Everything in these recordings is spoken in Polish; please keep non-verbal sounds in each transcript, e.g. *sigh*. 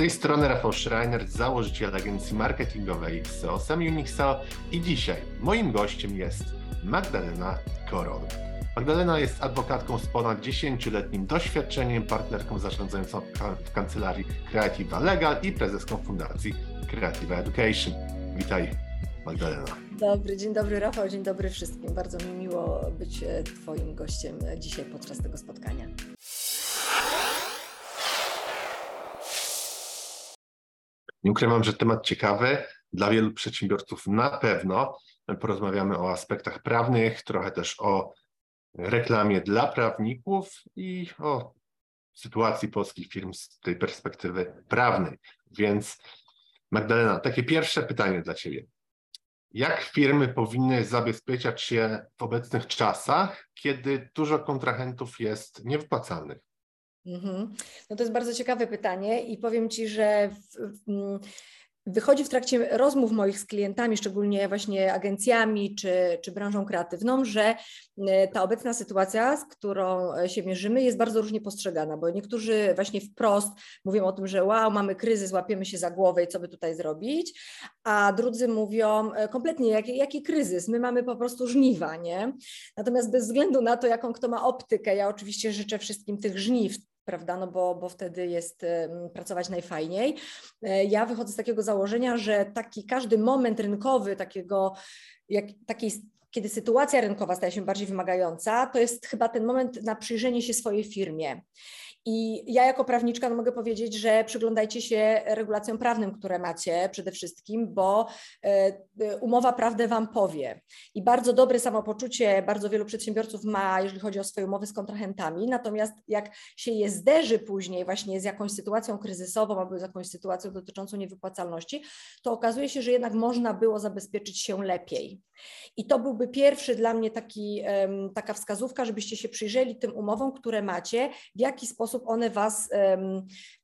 tej strony Rafał Schreiner, założyciel agencji marketingowej SEO Sam Unixeo i dzisiaj moim gościem jest Magdalena Korol. Magdalena jest adwokatką z ponad 10-letnim doświadczeniem, partnerką zarządzającą w kancelarii Creativa Legal i prezeską fundacji Creative Education. Witaj Magdalena. Dobry, dzień dobry Rafał, dzień dobry wszystkim. Bardzo mi miło być e, Twoim gościem e, dzisiaj podczas tego spotkania. Nie ukrywam, że temat ciekawy dla wielu przedsiębiorców na pewno. Porozmawiamy o aspektach prawnych, trochę też o reklamie dla prawników i o sytuacji polskich firm z tej perspektywy prawnej. Więc Magdalena, takie pierwsze pytanie dla Ciebie. Jak firmy powinny zabezpieczać się w obecnych czasach, kiedy dużo kontrahentów jest niewypłacalnych? Mhm. No to jest bardzo ciekawe pytanie i powiem Ci, że w, w, wychodzi w trakcie rozmów moich z klientami, szczególnie właśnie agencjami czy, czy branżą kreatywną, że e, ta obecna sytuacja, z którą e, się mierzymy, jest bardzo różnie postrzegana, bo niektórzy właśnie wprost mówią o tym, że wow, mamy kryzys, łapiemy się za głowę i co by tutaj zrobić, a drudzy mówią e, kompletnie, jaki, jaki kryzys, my mamy po prostu żniwa, nie? Natomiast bez względu na to, jaką kto ma optykę, ja oczywiście życzę wszystkim tych żniw, prawda, no bo, bo wtedy jest pracować najfajniej. E, ja wychodzę z takiego założenia, że taki każdy moment rynkowy takiego, jak, takiej kiedy sytuacja rynkowa staje się bardziej wymagająca, to jest chyba ten moment na przyjrzenie się swojej firmie. I ja jako prawniczka no mogę powiedzieć, że przyglądajcie się regulacjom prawnym, które macie przede wszystkim, bo e, e, umowa prawdę Wam powie. I bardzo dobre samopoczucie bardzo wielu przedsiębiorców ma, jeżeli chodzi o swoje umowy z kontrahentami. Natomiast jak się je zderzy później właśnie z jakąś sytuacją kryzysową albo z jakąś sytuacją dotyczącą niewypłacalności, to okazuje się, że jednak można było zabezpieczyć się lepiej. I to byłby pierwszy dla mnie taki, taka wskazówka, żebyście się przyjrzeli tym umowom, które macie, w jaki sposób one Was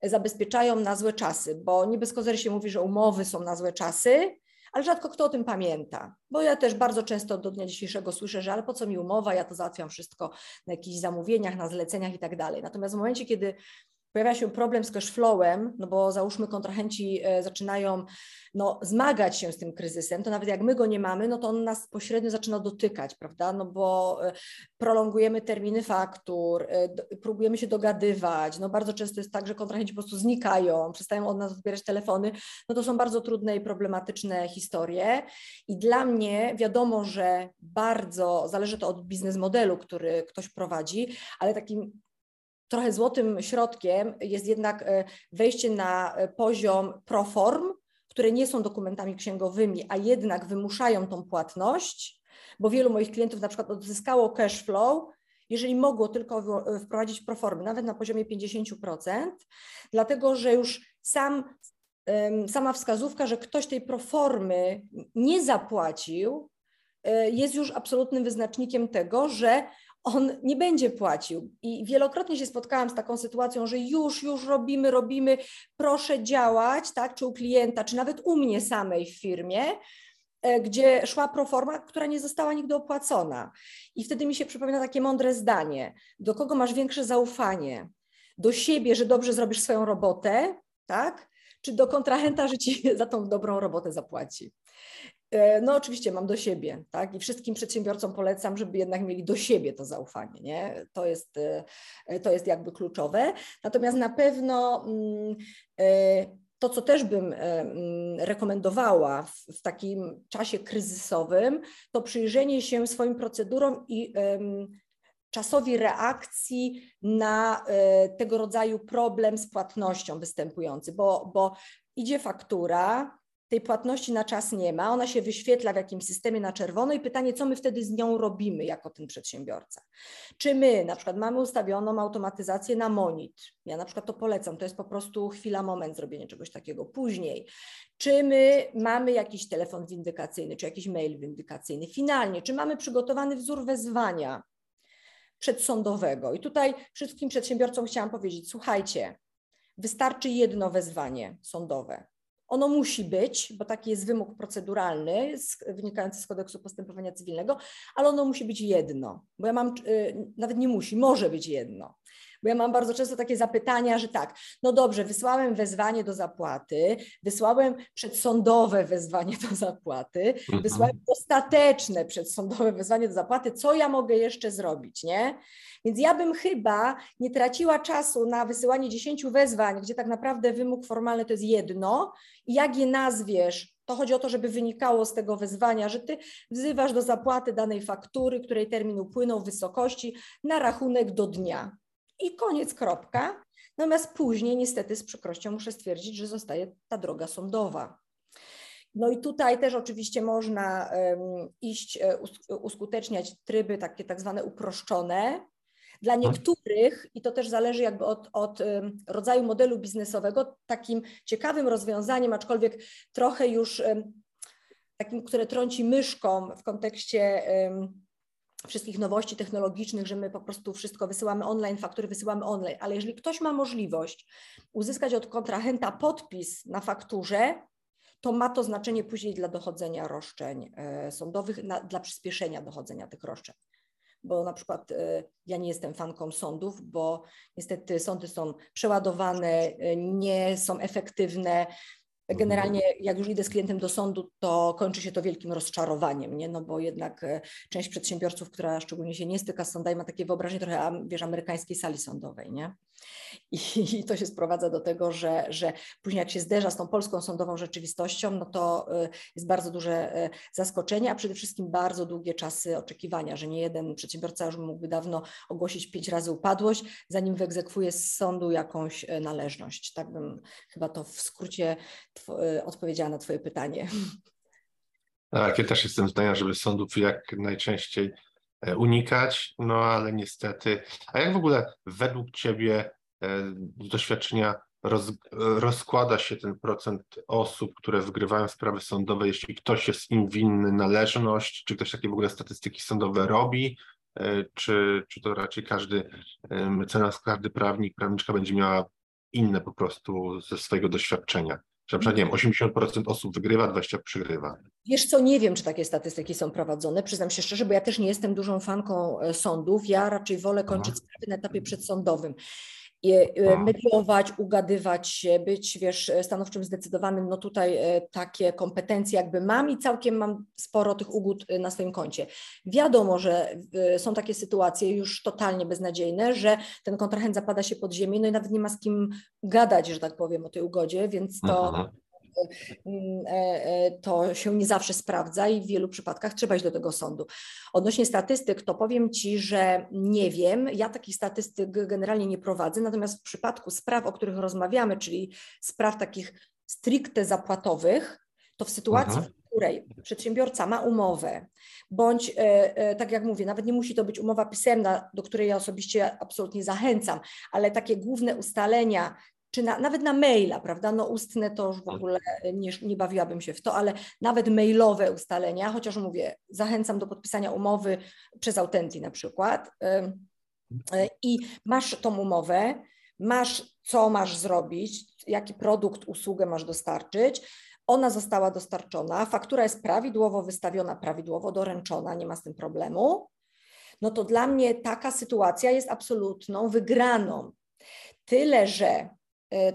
zabezpieczają na złe czasy, bo nie bez kozery się mówi, że umowy są na złe czasy, ale rzadko kto o tym pamięta. Bo ja też bardzo często do dnia dzisiejszego słyszę, że ale po co mi umowa, ja to załatwiam wszystko na jakichś zamówieniach, na zleceniach i tak dalej. Natomiast w momencie, kiedy pojawia się problem z cashflowem, no bo załóżmy kontrahenci e, zaczynają no, zmagać się z tym kryzysem, to nawet jak my go nie mamy, no to on nas pośrednio zaczyna dotykać, prawda? No bo e, prolongujemy terminy faktur, e, próbujemy się dogadywać. No bardzo często jest tak, że kontrahenci po prostu znikają, przestają od nas odbierać telefony. No to są bardzo trudne i problematyczne historie. I dla mnie wiadomo, że bardzo zależy to od biznes modelu, który ktoś prowadzi, ale takim trochę złotym środkiem jest jednak e, wejście na e, poziom proform, które nie są dokumentami księgowymi, a jednak wymuszają tą płatność, bo wielu moich klientów na przykład odzyskało cash flow, jeżeli mogło tylko e, wprowadzić proformy, nawet na poziomie 50%, dlatego że już sam, sama wskazówka, że ktoś tej proformy nie zapłacił, jest już absolutnym wyznacznikiem tego, że on nie będzie płacił. I wielokrotnie się spotkałam z taką sytuacją, że już, już robimy, robimy, proszę działać, tak, czy u klienta, czy nawet u mnie samej w firmie, e, gdzie szła proforma, która nie została nigdy opłacona. I wtedy mi się przypomina takie mądre zdanie: do kogo masz większe zaufanie? Do siebie, że dobrze zrobisz swoją robotę, tak? Czy do kontrahenta, że ci *laughs* za tą dobrą robotę zapłaci? E, no oczywiście mam do siebie, tak? I wszystkim przedsiębiorcom polecam, żeby jednak mieli do siebie to zaufanie, nie? To jest, e, to jest jakby kluczowe. Natomiast na pewno mm, e, to, co też bym mm, rekomendowała w, takim czasie kryzysowym, to przyjrzenie się swoim procedurom i czasowi reakcji na tego rodzaju problem z płatnością występujący, bo, bo idzie faktura, tej płatności na czas nie ma, ona się wyświetla w jakimś systemie na czerwono i pytanie, co my wtedy z nią robimy jako ten przedsiębiorca. Czy my na przykład mamy ustawioną automatyzację na monit, ja na przykład to polecam, to jest po prostu chwila, moment zrobienia czegoś takiego. Później, czy my mamy jakiś telefon windykacyjny, czy jakiś mail windykacyjny. Finalnie, czy mamy przygotowany wzór wezwania przedsądowego. I tutaj wszystkim przedsiębiorcom chciałam powiedzieć, słuchajcie, wystarczy jedno wezwanie sądowe ono musi być, bo taki jest wymóg proceduralny wynikający z kodeksu postępowania cywilnego, ale ono musi być jedno, bo ja mam, y, nawet nie musi, może być jedno. Bo ja mam bardzo często takie zapytania, że tak, no dobrze, wysłałem wezwanie do zapłaty, wysłałem przedsądowe wezwanie do zapłaty, mhm. wysłałem ostateczne przedsądowe wezwanie do zapłaty, co ja mogę jeszcze zrobić, nie? Więc ja bym chyba nie traciła czasu na wysyłanie 10 wezwań, gdzie tak naprawdę wymóg formalny to jest jedno i jak je nazwiesz, to chodzi o to, żeby wynikało z tego wezwania, że ty wzywasz do zapłaty danej faktury, której termin upłynął w wysokości na rachunek do dnia. I koniec, kropka. Natomiast później niestety z przykrością muszę stwierdzić, że zostaje ta droga sądowa. No i tutaj też oczywiście można um, iść, e, uskuteczniać tryby takie tak zwane uproszczone, dla mhm. niektórych, i to też zależy jakby od, od rodzaju modelu biznesowego, takim ciekawym rozwiązaniem, aczkolwiek trochę już takim, które trąci myszką w kontekście wszystkich nowości technologicznych, że my po prostu wszystko wysyłamy online, faktury wysyłamy online, ale jeżeli ktoś ma możliwość uzyskać od kontrahenta podpis na fakturze, to ma to znaczenie później dla dochodzenia roszczeń e, sądowych, na, dla przyspieszenia dochodzenia tych roszczeń bo na przykład e, ja nie jestem fanką sądów, bo niestety sądy są przeładowane, e, nie są efektywne. Generalnie jak już idę z klientem do sądu, to kończy się to wielkim rozczarowaniem, nie? no bo jednak e, część przedsiębiorców, która szczególnie się nie styka z sądami, ma takie wyobrażenie trochę, wiesz, amerykańskiej sali sądowej, nie? I, I, to się sprowadza do tego, że, że później jak się zderza z tą polską sądową rzeczywistością, no to e, jest bardzo duże e, zaskoczenie, a przede wszystkim bardzo długie czasy oczekiwania, że nie jeden przedsiębiorca już mógłby dawno ogłosić pięć razy upadłość, zanim wyegzekwuje z sądu jakąś należność. Tak bym chyba to w skrócie Y, odpowiedziała na Twoje pytanie. Tak, ja też jestem zdania, żeby sądów jak najczęściej e, unikać, no ale niestety. A jak w ogóle według Ciebie z doświadczenia roz, rozkłada się ten procent osób, które wygrywają sprawy sądowe, jeśli ktoś jest im winny należność, czy ktoś takie w ogóle statystyki sądowe robi, e, czy, czy to raczej każdy mecenas, każdy prawnik, prawniczka będzie miała inne po prostu ze swojego doświadczenia? Że na przykład, nie wiem, 80% osób wygrywa, 20% przegrywa. Wiesz co, nie wiem, czy takie statystyki są prowadzone, przyznam się szczerze, bo ja też nie jestem dużą fanką e, sądów, ja raczej wolę kończyć sprawy na etapie przedsądowym. E, mediować, ugadywać się, być, wiesz, stanowczym, zdecydowanym, no tutaj e, takie kompetencje jakby mam i całkiem mam sporo tych ugód na swoim koncie. Wiadomo, że są takie sytuacje już totalnie beznadziejne, że ten kontrahent zapada się pod ziemię, no i nawet nie ma z kim gadać, że tak powiem, o tej ugodzie, więc to Aha. Mm, e, e, to się nie zawsze sprawdza i w wielu przypadkach trzeba iść do tego sądu. Odnośnie statystyk, to powiem Ci, że nie wiem. Ja takich statystyk generalnie nie prowadzę, natomiast w przypadku spraw, o których rozmawiamy, czyli spraw takich stricte zapłatowych, to w sytuacji, Aha. w której przedsiębiorca ma umowę, bądź e, tak jak mówię, nawet nie musi to być umowa pisemna, do której ja osobiście absolutnie zachęcam, ale takie główne ustalenia czy na, nawet na maila, prawda? No ustne to już w tak. ogóle nie, nie bawiłabym się w to, ale nawet mailowe ustalenia, chociaż mówię, zachęcam do podpisania umowy przez Autenti na przykład. E, I masz tą umowę, masz co masz zrobić, jaki produkt, usługę masz dostarczyć. Ona została dostarczona, faktura jest prawidłowo wystawiona, prawidłowo doręczona, nie ma z tym problemu. No to dla mnie taka sytuacja jest absolutną wygraną. Tyle, że E,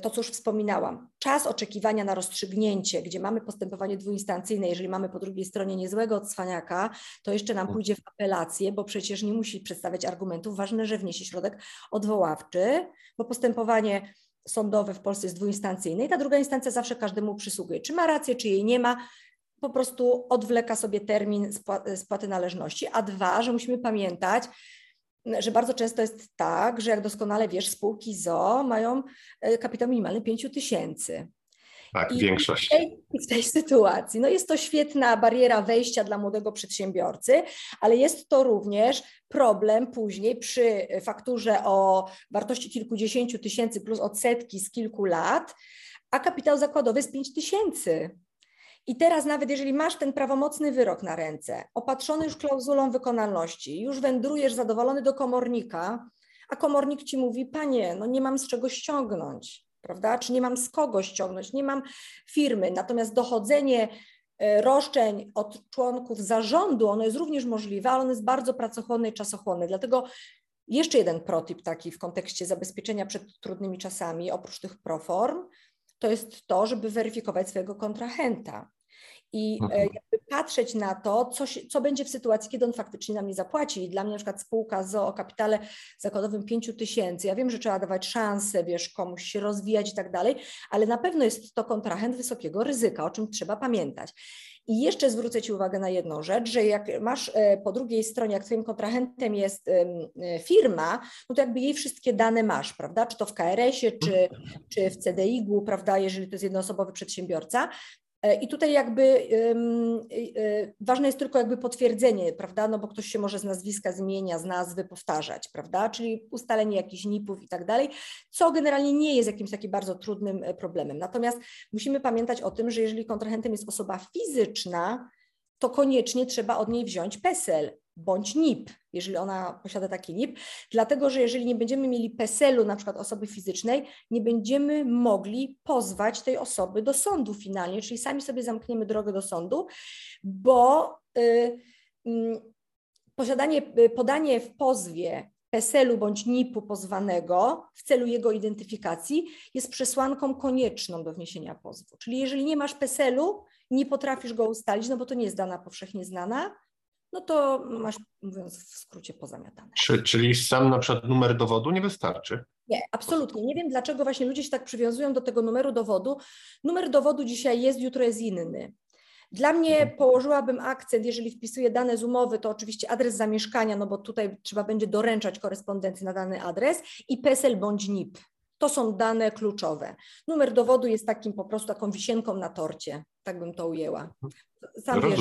to, co już wspominałam, czas oczekiwania na rozstrzygnięcie, gdzie mamy postępowanie dwuinstancyjne, jeżeli mamy po drugiej stronie niezłego odswaniaka, to jeszcze nam pójdzie w apelację, bo przecież nie musi przedstawiać argumentów. Ważne, że wniesie środek odwoławczy, bo postępowanie sądowe w Polsce jest dwuinstancyjne i ta druga instancja zawsze każdemu przysługuje. Czy ma rację, czy jej nie ma, po prostu odwleka sobie termin spłaty należności. A dwa, że musimy pamiętać, że bardzo często jest tak, że jak doskonale wiesz, spółki ZO mają e, kapitał minimalny 5 tysięcy. Tak, I większość. W tej, w tej, sytuacji no jest to świetna bariera wejścia dla młodego przedsiębiorcy, ale jest to również problem później przy fakturze o wartości kilkudziesięciu tysięcy plus odsetki z kilku lat, a kapitał zakładowy jest 5 tysięcy. I teraz nawet jeżeli masz ten prawomocny wyrok na ręce, opatrzony już klauzulą wykonalności, już wędrujesz zadowolony do komornika, a komornik ci mówi, panie, no nie mam z czego ściągnąć, prawda? Czy nie mam z kogo ściągnąć, nie mam firmy. Natomiast dochodzenie e, roszczeń od członków zarządu, ono jest również możliwe, ale ono jest bardzo pracochłonne i czasochłonne. Dlatego Jeszcze jeden protip taki w kontekście zabezpieczenia przed trudnymi czasami, oprócz tych proform, to jest to, żeby weryfikować swojego kontrahenta i e, mhm. jakby patrzeć na to, co, się, co będzie w sytuacji, kiedy on faktycznie nam nie zapłaci. I dla mnie na przykład spółka z o kapitale zakładowym 5 tysięcy, ja wiem, że trzeba dawać szansę, wiesz, komuś się rozwijać i tak dalej, ale na pewno jest to kontrahent wysokiego ryzyka, o czym trzeba pamiętać. I jeszcze zwrócę Ci uwagę na jedną rzecz, że jak masz e, po drugiej stronie, jak Twoim kontrahentem jest e, firma, no to jakby jej wszystkie dane masz, prawda? Czy to w KRS-ie, czy, czy w CDI-u, prawda, jeżeli to jest jednoosobowy przedsiębiorca. E, I tutaj jakby ważne jest tylko jakby potwierdzenie, prawda, no bo ktoś się może z nazwiska zmienia, z nazwy powtarzać, prawda, czyli ustalenie jakichś NIP-ów i tak dalej, co generalnie nie jest jakimś takim bardzo trudnym e, problemem. Natomiast musimy pamiętać o tym, że jeżeli kontrahentem jest osoba fizyczna, to koniecznie trzeba od niej wziąć PESEL, bądź NIP, jeżeli ona posiada taki NIP, dlatego że jeżeli nie będziemy mieli PESEL-u na przykład osoby fizycznej, nie będziemy mogli pozwać tej osoby do sądu finalnie, czyli sami sobie zamkniemy drogę do sądu, bo y, y, posiadanie, podanie w pozwie PESEL-u bądź NIP-u pozwanego w celu jego identyfikacji jest przesłanką konieczną do wniesienia pozwu. Czyli jeżeli nie masz PESEL-u, nie potrafisz go ustalić, no bo to nie jest dana powszechnie znana, no to masz, mówiąc w skrócie, pozamiatane. Czy, czyli sam na przykład numer dowodu nie wystarczy? Nie, absolutnie. Nie wiem, dlaczego właśnie ludzie się tak przywiązują do tego numeru dowodu. Numer dowodu dzisiaj jest, jutro jest inny. Dla mnie mhm. położyłabym akcent, jeżeli wpisuję dane z umowy, to oczywiście adres zamieszkania, no bo tutaj trzeba będzie doręczać korespondencję na dany adres i PESEL bądź NIP. To są dane kluczowe. Numer dowodu jest takim po prostu taką wisienką na torcie, tak bym to ujęła. Sam wiesz,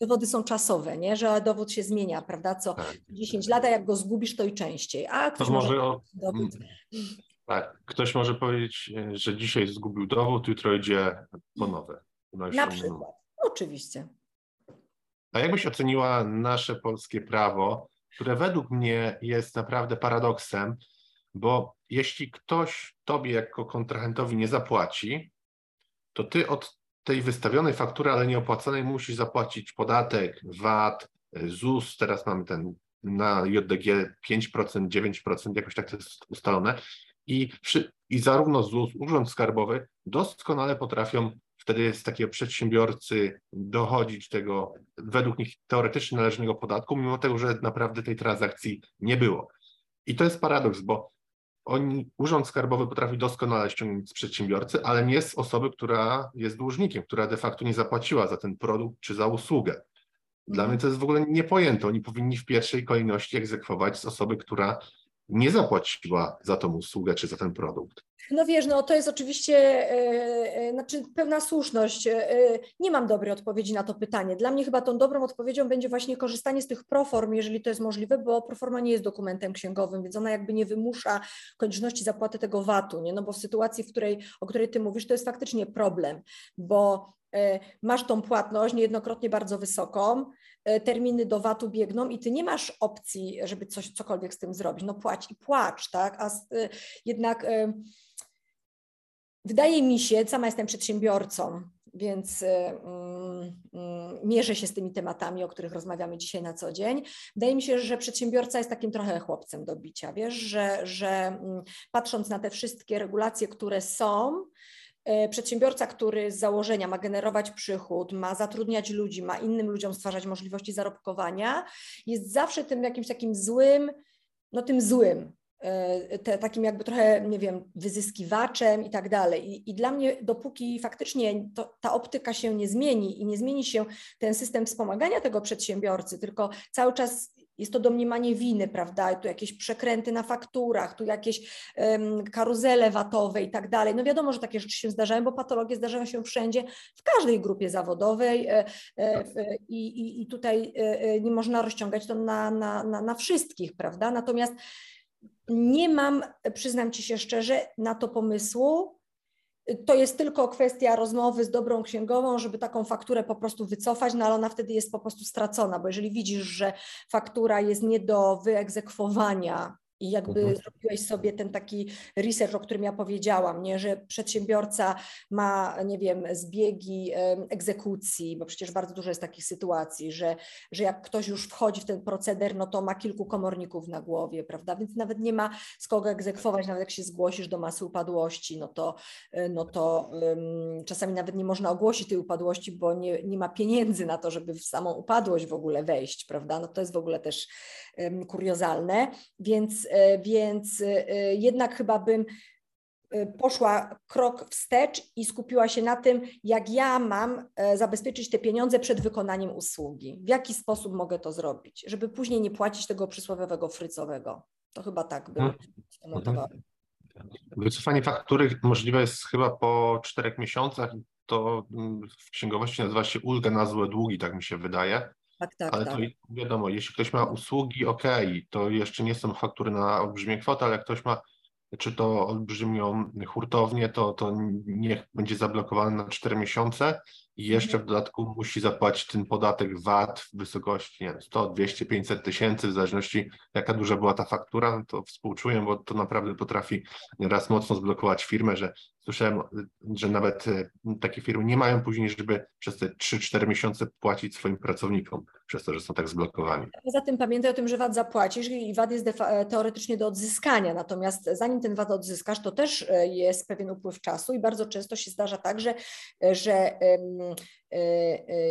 dowody są czasowe, nie? że dowód się zmienia, prawda, co tak. 10 lat, a jak go zgubisz, to i częściej. A ktoś to może, może o... dowód... Tak, ktoś może powiedzieć, że dzisiaj zgubił dowód, jutro idzie po nowe. Na przykład, oczywiście. A jak byś oceniła nasze polskie prawo, które według mnie jest naprawdę paradoksem, bo jeśli ktoś tobie jako kontrahentowi nie zapłaci, to ty od tej wystawionej faktury, ale nieopłaconej musisz zapłacić podatek, VAT, ZUS, teraz mamy ten na JDG 5%, 9%, jakoś tak to jest ustalone. I, I zarówno ZUS, Urząd Skarbowy doskonale potrafią wtedy z takiego przedsiębiorcy dochodzić tego według nich teoretycznie należnego podatku, mimo tego, że naprawdę tej transakcji nie było. I to jest paradoks, bo oni, Urząd Skarbowy potrafi doskonale ściągnąć z przedsiębiorcy, ale nie z osoby, która jest dłużnikiem, która de facto nie zapłaciła za ten produkt czy za usługę. Dla mhm. mnie to jest w ogóle niepojęte. Oni powinni w pierwszej kolejności egzekwować z osoby, która nie zapłaciła za tą usługę czy za ten produkt. No wiesz, no to jest oczywiście e, znaczy pełna słuszność. E, nie mam dobrej odpowiedzi na to pytanie. Dla mnie chyba tą dobrą odpowiedzią będzie właśnie korzystanie z tych proform, jeżeli to jest możliwe, bo proforma nie jest dokumentem księgowym, więc ona jakby nie wymusza konieczności zapłaty tego VAT-u, nie? No bo w sytuacji, w której, o której ty mówisz, to jest faktycznie problem, bo masz tą płatność niejednokrotnie bardzo wysoką, terminy do VAT-u biegną i ty nie masz opcji, żeby coś, cokolwiek z tym zrobić. No płać i płacz, tak? A jednak Wydaje mi się, sama jestem przedsiębiorcą, więc mm, mm, mierzę się z tymi tematami, o których rozmawiamy dzisiaj na co dzień. Wydaje mi się, że przedsiębiorca jest takim trochę chłopcem do bicia, wiesz, że, że mm, patrząc na te wszystkie regulacje, które są, Przedsiębiorca, który z założenia ma generować przychód, ma zatrudniać ludzi, ma innym ludziom stwarzać możliwości zarobkowania, jest zawsze tym jakimś takim złym, no tym złym, E, te, takim jakby trochę, nie wiem, wyzyskiwaczem i tak dalej. I, i dla mnie, dopóki faktycznie to, ta optyka się nie zmieni i nie zmieni się ten system wspomagania tego przedsiębiorcy, tylko cały czas jest to domniemanie winy, prawda? Tu jakieś przekręty na fakturach, tu jakieś um, karuzele watowe i tak dalej. No wiadomo, że takie rzeczy się zdarzają, bo patologie zdarzają się wszędzie, w każdej grupie zawodowej e, e, i, i, i tutaj e, nie można rozciągać to na, na, na, na wszystkich, prawda? Natomiast nie mam, przyznam Ci się szczerze, na to pomysłu. To jest tylko kwestia rozmowy z dobrą księgową, żeby taką fakturę po prostu wycofać, no ale ona wtedy jest po prostu stracona, bo jeżeli widzisz, że faktura jest nie do wyegzekwowania, I jakby mhm. zrobiłeś sobie ten taki research, o którym ja powiedziałam, nie? że przedsiębiorca ma, nie wiem, zbiegi egzekucji, bo przecież bardzo dużo jest takich sytuacji, że, że jak ktoś już wchodzi w ten proceder, no to ma kilku komorników na głowie, prawda? Więc nawet nie ma z kogo egzekwować, nawet jak się zgłosisz do masy upadłości, no to, e, no to um, czasami nawet nie można ogłosić tej upadłości, bo nie, nie ma pieniędzy na to, żeby w samą upadłość w ogóle wejść, prawda? No to jest w ogóle też um, kuriozalne, więc E, więc e, jednak chyba bym e, poszła krok wstecz i skupiła się na tym, jak ja mam zabezpieczyć te pieniądze przed wykonaniem usługi. W jaki sposób mogę to zrobić, żeby później nie płacić tego przysłowiowego frycowego. To chyba tak bym mhm. skomentowała. Wycofanie faktury możliwe jest chyba po czterech miesiącach. To mm, w księgowości nazywa się ulga na złe długi, tak mi się wydaje. Tak, tak, ale tak. to wiadomo, jeśli ktoś ma usługi, ok, to jeszcze nie są faktury na olbrzymie kwoty, ale jak ktoś ma czy to olbrzymią hurtownię, to, to niech będzie zablokowane na 4 miesiące i jeszcze w mhm. dodatku musi zapłacić ten podatek VAT w wysokości nie 100, 200, 500 tysięcy, w zależności jaka duża była ta faktura, to współczuję, bo to naprawdę potrafi raz mocno zblokować firmę, że słyszałem, że nawet e, takie firmy nie mają później, żeby przez te 3-4 miesiące płacić swoim pracownikom, przez to, że są tak zblokowani. Poza tym pamiętaj o tym, że VAT zapłacisz i VAT jest teoretycznie do odzyskania, natomiast zanim ten VAT odzyskasz, to też e, jest pewien upływ czasu i bardzo często się zdarza tak, że, że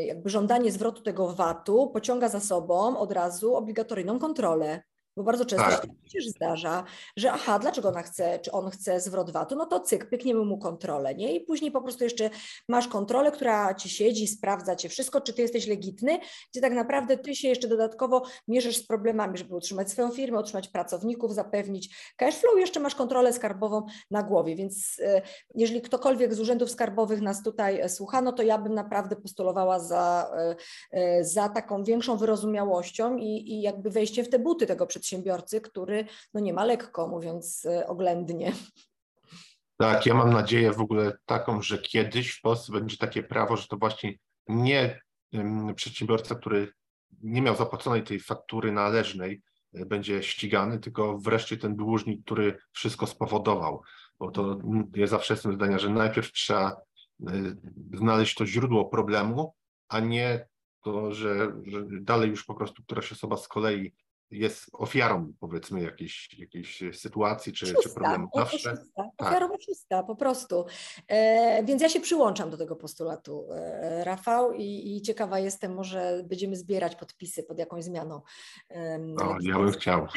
jakby żądanie zwrotu tego VAT-u pociąga za sobą od razu obligatoryjną kontrolę. Bo bardzo często tak. się zdarza, że aha, dlaczego ona chce, czy on chce zwrot VAT-u, no to cyk, pykniemy mu kontrolę, nie? I później po prostu jeszcze masz kontrolę, która ci siedzi, sprawdza cię wszystko, czy ty jesteś legitny, gdzie tak naprawdę ty się jeszcze dodatkowo mierzysz z problemami, żeby utrzymać swoją firmę, utrzymać pracowników, zapewnić cash flow, jeszcze masz kontrolę skarbową na głowie, więc e, jeżeli ktokolwiek z urzędów skarbowych nas tutaj e, słucha, no to ja bym naprawdę postulowała za, e, za taką większą wyrozumiałością i, i jakby wejście w te buty tego przedsiębiorstwa, przedsiębiorcy, który no nie ma lekko, mówiąc e, oględnie. Tak, ja mam nadzieję w ogóle taką, że kiedyś w Polsce będzie takie prawo, że to właśnie nie przedsiębiorca, który nie miał zapłaconej tej faktury należnej, e, będzie ścigany, tylko wreszcie ten dłużnik, który wszystko spowodował. Bo to ja zawsze jestem zdania, że najpierw trzeba e, znaleźć to źródło problemu, a nie to, że, że dalej już po prostu któraś osoba z kolei jest ofiarą powiedzmy jakiejś, jakiejś sytuacji czy, czy problemu. Zawsze. Szósta, tak. Ofiarą szósta po prostu. E, więc ja się przyłączam do tego postulatu, e, Rafał, i, i, ciekawa jestem, może będziemy zbierać podpisy pod jakąś zmianą. E, o, ja bym chciał.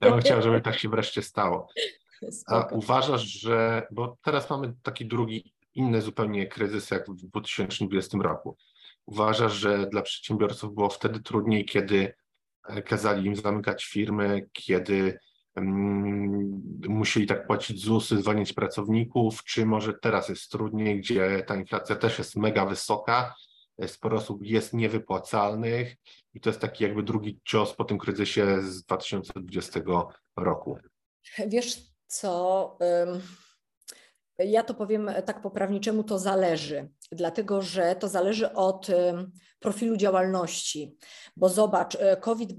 Ja bym chciał, żeby tak się wreszcie stało. *laughs* A uważasz, że, bo teraz mamy taki drugi, inny zupełnie kryzys jak w 2020 roku. Uważasz, że dla przedsiębiorców było wtedy trudniej, kiedy kazali im zamykać firmy, kiedy um, musieli tak płacić ZUSy, zwalniać pracowników, czy może teraz jest trudniej, gdzie ta inflacja też jest mega wysoka, sporo osób jest niewypłacalnych i to jest taki jakby drugi cios po tym kryzysie z 2020 roku. Wiesz co, ja to powiem tak po prawniczemu, to zależy, dlatego że to zależy od profilu działalności, bo zobacz, e, COVID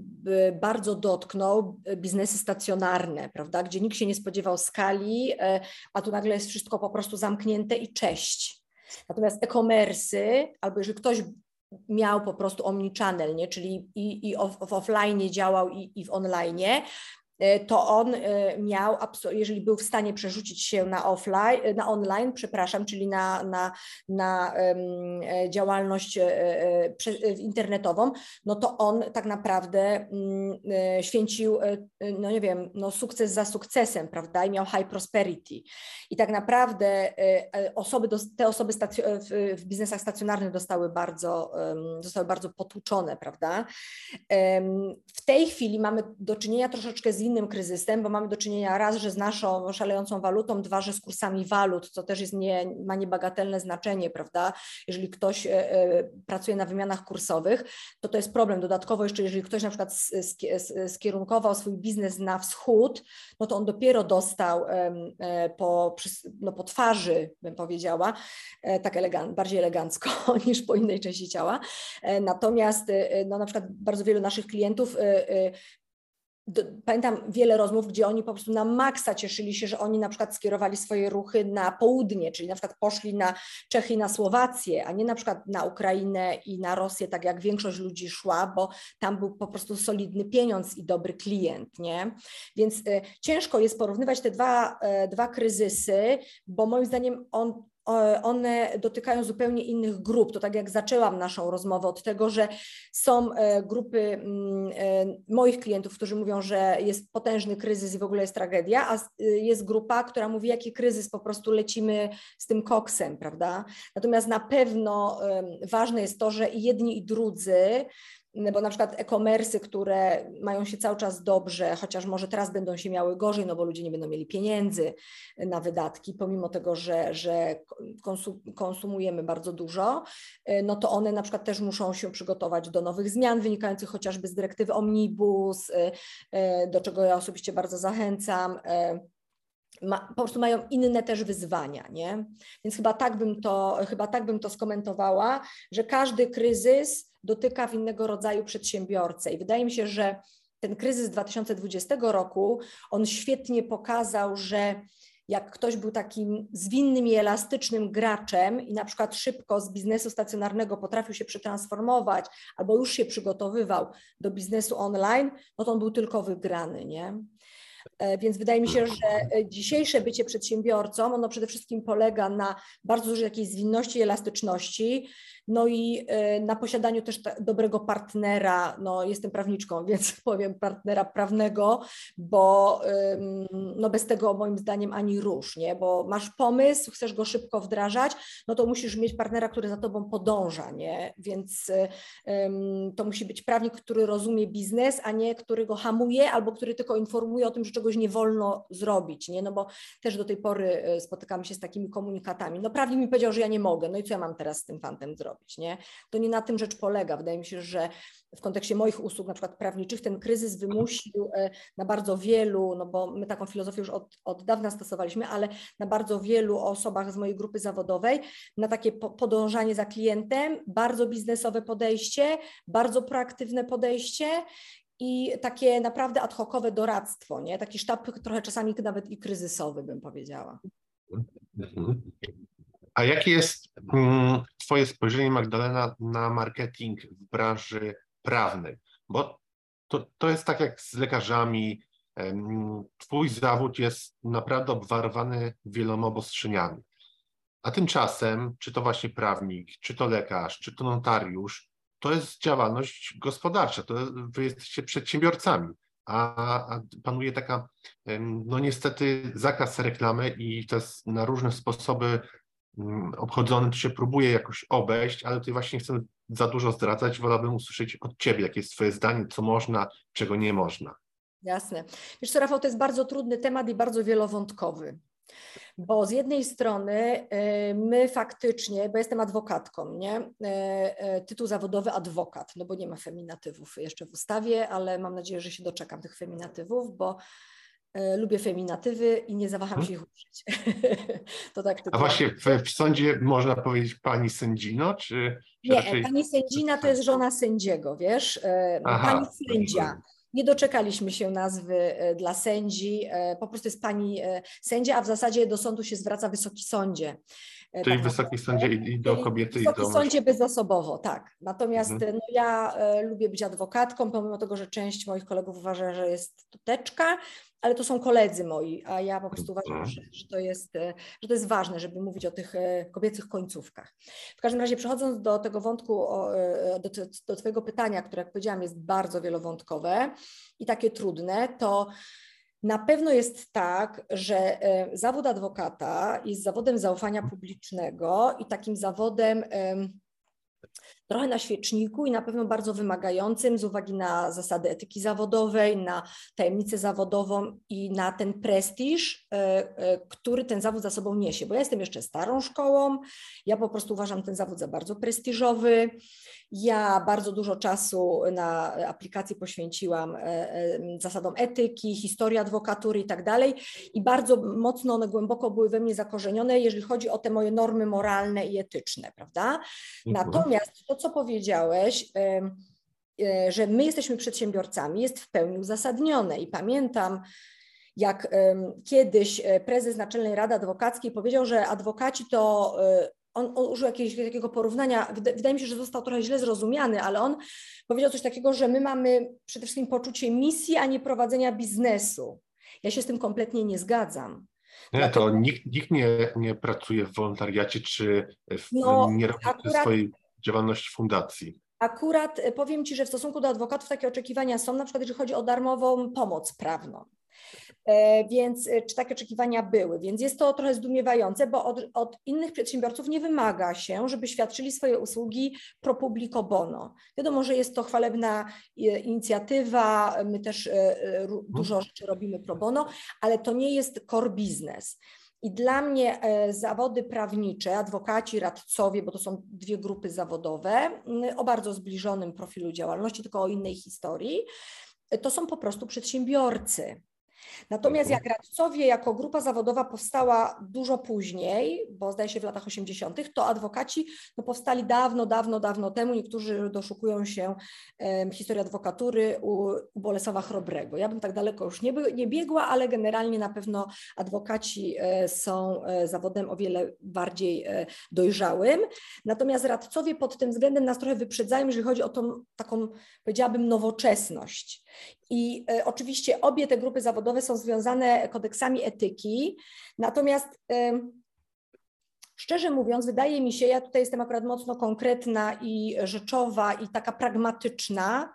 bardzo dotknął e, biznesy stacjonarne, prawda, gdzie nikt się nie spodziewał skali, e, a tu nagle jest wszystko po prostu zamknięte i cześć. Natomiast e-commerce, albo jeżeli ktoś miał po prostu omnichannel, czyli i, i w offline działał i, i w online, E, to on e, miał, jeżeli był w stanie przerzucić się na offline, e, na online, przepraszam, czyli na, na, na działalność internetową, no to on tak naprawdę mm, święcił, no nie wiem, no sukces za sukcesem, prawda, i miał high prosperity. I tak naprawdę osoby, te osoby w biznesach stacjonarnych dostały bardzo, zostały bardzo potłuczone, prawda. W tej chwili mamy do czynienia troszeczkę z innym kryzysem, bo mamy do czynienia raz, że z naszą szalejącą walutą, dwa, że z kursami walut, co też jest nie, ma niebagatelne znaczenie, prawda? Jeżeli ktoś e, e, pracuje na wymianach kursowych, to to jest problem. Dodatkowo jeszcze, jeżeli ktoś na przykład skierunkował swój biznes na wschód, no to on dopiero dostał e, po, no po twarzy, bym powiedziała, tak elegant, bardziej elegancko *laughs* niż po innej części ciała. Natomiast no na przykład bardzo wielu naszych klientów pamiętam wiele rozmów, gdzie oni po prostu na maksa cieszyli się, że oni na przykład skierowali swoje ruchy na południe, czyli na przykład poszli na Czechy i na Słowację, a nie na przykład na Ukrainę i na Rosję, tak jak większość ludzi szła, bo tam był po prostu solidny pieniądz i dobry klient, nie? Więc y, ciężko jest porównywać te dwa, y, dwa kryzysy, bo moim zdaniem on, one dotykają zupełnie innych grup. To tak jak zaczęłam naszą rozmowę od tego, że są e, grupy mm, e, moich klientów, którzy mówią, że jest potężny kryzys i w ogóle jest tragedia, a y, jest grupa, która mówi, jaki kryzys, po prostu lecimy z tym koksem, prawda? Natomiast na pewno ważne jest to, że i jedni i drudzy bo na przykład e-commerce, które mają się cały czas dobrze, chociaż może teraz będą się miały gorzej, no bo ludzie nie będą mieli pieniędzy na wydatki, pomimo tego, że, że konsumujemy bardzo dużo, no to one na przykład też muszą się przygotować do nowych zmian wynikających chociażby z dyrektywy Omnibus, y, y, do czego ja osobiście bardzo zachęcam. Ma, po prostu mają inne też wyzwania, nie? Więc chyba tak bym to, chyba tak bym to skomentowała, że każdy kryzys dotyka w innego rodzaju przedsiębiorcę. I wydaje mi się, że ten kryzys 2020 roku, on świetnie pokazał, że jak ktoś był takim zwinnym i elastycznym graczem i na przykład szybko z biznesu stacjonarnego potrafił się przetransformować albo już się przygotowywał do biznesu online, no to on był tylko wygrany, nie? E, więc wydaje mi się, że e, dzisiejsze bycie przedsiębiorcą, ono przede wszystkim polega na bardzo dużej jakiejś zwinności i elastyczności, no i e, na posiadaniu też dobrego partnera, no jestem prawniczką, *laughs* więc powiem partnera prawnego, bo no bez tego moim zdaniem ani rusz, nie? bo masz pomysł, chcesz go szybko wdrażać, no to musisz mieć partnera, który za tobą podąża, nie? więc to musi być prawnik, który rozumie biznes, a nie który go hamuje albo który tylko informuje o tym, że czegoś nie wolno zrobić, nie? no bo też do tej pory e, spotykamy się z takimi komunikatami, no prawnik mi powiedział, że ja nie mogę, no i co ja mam teraz z tym fantem zrobić? Zrobić. Nie? To nie na tym rzecz polega. Wydaje mi się, że w kontekście moich usług, na przykład prawniczych, ten kryzys wymusił e, na bardzo wielu, no bo my taką filozofię już od, od dawna stosowaliśmy, ale na bardzo wielu osobach z mojej grupy zawodowej, na takie podążanie za klientem, bardzo biznesowe podejście, bardzo proaktywne podejście i takie naprawdę ad hocowe doradztwo, nie? taki sztab trochę czasami nawet i kryzysowy, bym powiedziała. A jakie jest mm, Twoje spojrzenie, Magdalena, na marketing w branży prawnej? Bo to, to jest tak jak z lekarzami. Twój zawód jest naprawdę obwarowany wieloma obostrzeniami. A tymczasem, czy to właśnie prawnik, czy to lekarz, czy to notariusz, to jest działalność gospodarcza, to wy jesteście przedsiębiorcami, a, panuje taka, no niestety, zakaz reklamy i to jest na różne sposoby obchodzony, to się próbuje jakoś obejść, ale tutaj właśnie chcę za dużo zdradzać. Wolałbym usłyszeć od Ciebie, jakie jest Twoje zdanie, co można, czego nie można. Jasne. Wiesz co, Rafał, to jest bardzo trudny temat i bardzo wielowątkowy. Bo z jednej strony y, my faktycznie, bo jestem adwokatką, nie? Y, y, tytuł zawodowy adwokat, no bo nie ma feminatywów jeszcze w ustawie, ale mam nadzieję, że się doczekam tych feminatywów, bo lubię feminatywy i nie zawaham hmm? się ich użyć. *laughs* to tak A właśnie w, w, sądzie można powiedzieć pani sędzino, czy... Nie, raczej... pani sędzina to jest żona sędziego, wiesz? E, Aha. Pani sędzia. Nie doczekaliśmy się nazwy e, dla sędzi, po prostu jest pani sędzia, a w zasadzie do sądu się zwraca wysoki sądzie. Czyli tak wysoki sądzie i do kobiety. Wysoki i do sądzie bezosobowo, tak. Natomiast mhm. no, ja e, lubię być adwokatką, pomimo tego, że część moich kolegów uważa, że jest to teczka, ale to są koledzy moi, a ja po prostu uważam, mhm. że, że, to jest, e, że to jest ważne, żeby mówić o tych e, kobiecych końcówkach. W każdym razie przechodząc do tego wątku, e, do, do Twojego pytania, które jak powiedziałam jest bardzo wielowątkowe i takie trudne, to na pewno jest tak, że zawód adwokata jest zawodem zaufania publicznego i takim zawodem trochę na świeczniku i na pewno bardzo wymagającym z uwagi na zasady etyki zawodowej, na tajemnicę zawodową i na ten prestiż, e, e, który ten zawód za sobą niesie. Bo ja jestem jeszcze starą szkołą, ja po prostu uważam ten zawód za bardzo prestiżowy. Ja bardzo dużo czasu na aplikacji poświęciłam e, zasadom etyki, historii adwokatury i tak dalej i bardzo mocno one głęboko były we mnie zakorzenione, jeżeli chodzi o te moje normy moralne i etyczne, prawda? Natomiast to, co powiedziałeś, że my jesteśmy przedsiębiorcami, jest w pełni uzasadnione. I pamiętam, jak kiedyś prezes Naczelnej Rady Adwokackiej powiedział, że adwokaci to on, on użył jakiegoś takiego porównania, wydaje mi się, że został trochę źle zrozumiany, ale on powiedział coś takiego, że my mamy przede wszystkim poczucie misji, a nie prowadzenia biznesu. Ja się z tym kompletnie nie zgadzam. Nie, Dlatego... to nikt, nikt nie, nie pracuje w wolontariacie czy w, no, nie robi akurat... swojej działalności fundacji. Akurat e, powiem Ci, że w stosunku do adwokatów takie oczekiwania są, na przykład jeżeli chodzi o darmową pomoc prawną. E, więc e, czy takie oczekiwania były? Więc jest to trochę zdumiewające, bo od, od, innych przedsiębiorców nie wymaga się, żeby świadczyli swoje usługi pro publico bono. Wiadomo, że jest to chwalebna inicjatywa, my też dużo rzeczy robimy pro bono, ale to nie jest core business. I dla mnie e, zawody prawnicze, adwokaci, radcowie, bo to są dwie grupy zawodowe o bardzo zbliżonym profilu działalności, tylko o innej historii, to są po prostu przedsiębiorcy. Natomiast jak radcowie jako grupa zawodowa powstała dużo później, bo zdaje się w latach 80., to adwokaci no, powstali dawno, dawno, dawno temu. Niektórzy doszukują się um, historii adwokatury u, u Bolesława Chrobrego. Ja bym tak daleko już nie, by, nie biegła, ale generalnie na pewno adwokaci e, są e, zawodem o wiele bardziej e, dojrzałym. Natomiast radcowie pod tym względem nas trochę wyprzedzają, jeżeli chodzi o tą taką, powiedziałabym, nowoczesność. I e, oczywiście obie te grupy zawodowe są związane kodeksami etyki, natomiast szczerze mówiąc, wydaje mi się, ja tutaj jestem akurat mocno konkretna i rzeczowa i taka pragmatyczna.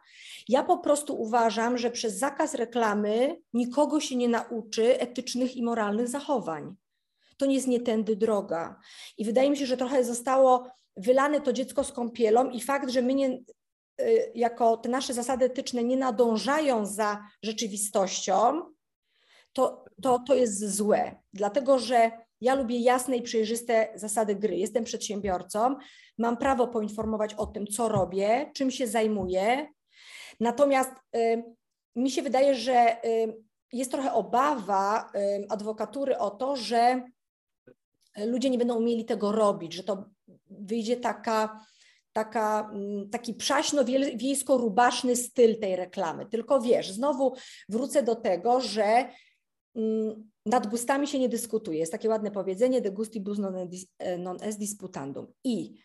Ja po prostu uważam, że przez zakaz reklamy nikogo się nie nauczy etycznych i moralnych zachowań. To nie jest nie tędy droga. I wydaje mi się, że trochę zostało wylane to dziecko z kąpielą i fakt, że my nie, Y, jako te nasze zasady etyczne nie nadążają za rzeczywistością, to, to, to jest złe, dlatego że ja lubię jasne i przejrzyste zasady gry. Jestem przedsiębiorcą, mam prawo poinformować o tym, co robię, czym się zajmuję. Natomiast y, mi się wydaje, że y, jest trochę obawa y, adwokatury o to, że ludzie nie będą umieli tego robić, że to wyjdzie taka taka, mm, taki przaśno-wiejsko-rubaszny styl tej reklamy. Tylko wiesz, znowu wrócę do tego, że nad gustami się nie dyskutuje. Jest takie ładne powiedzenie, de gustibus non est disputandum. I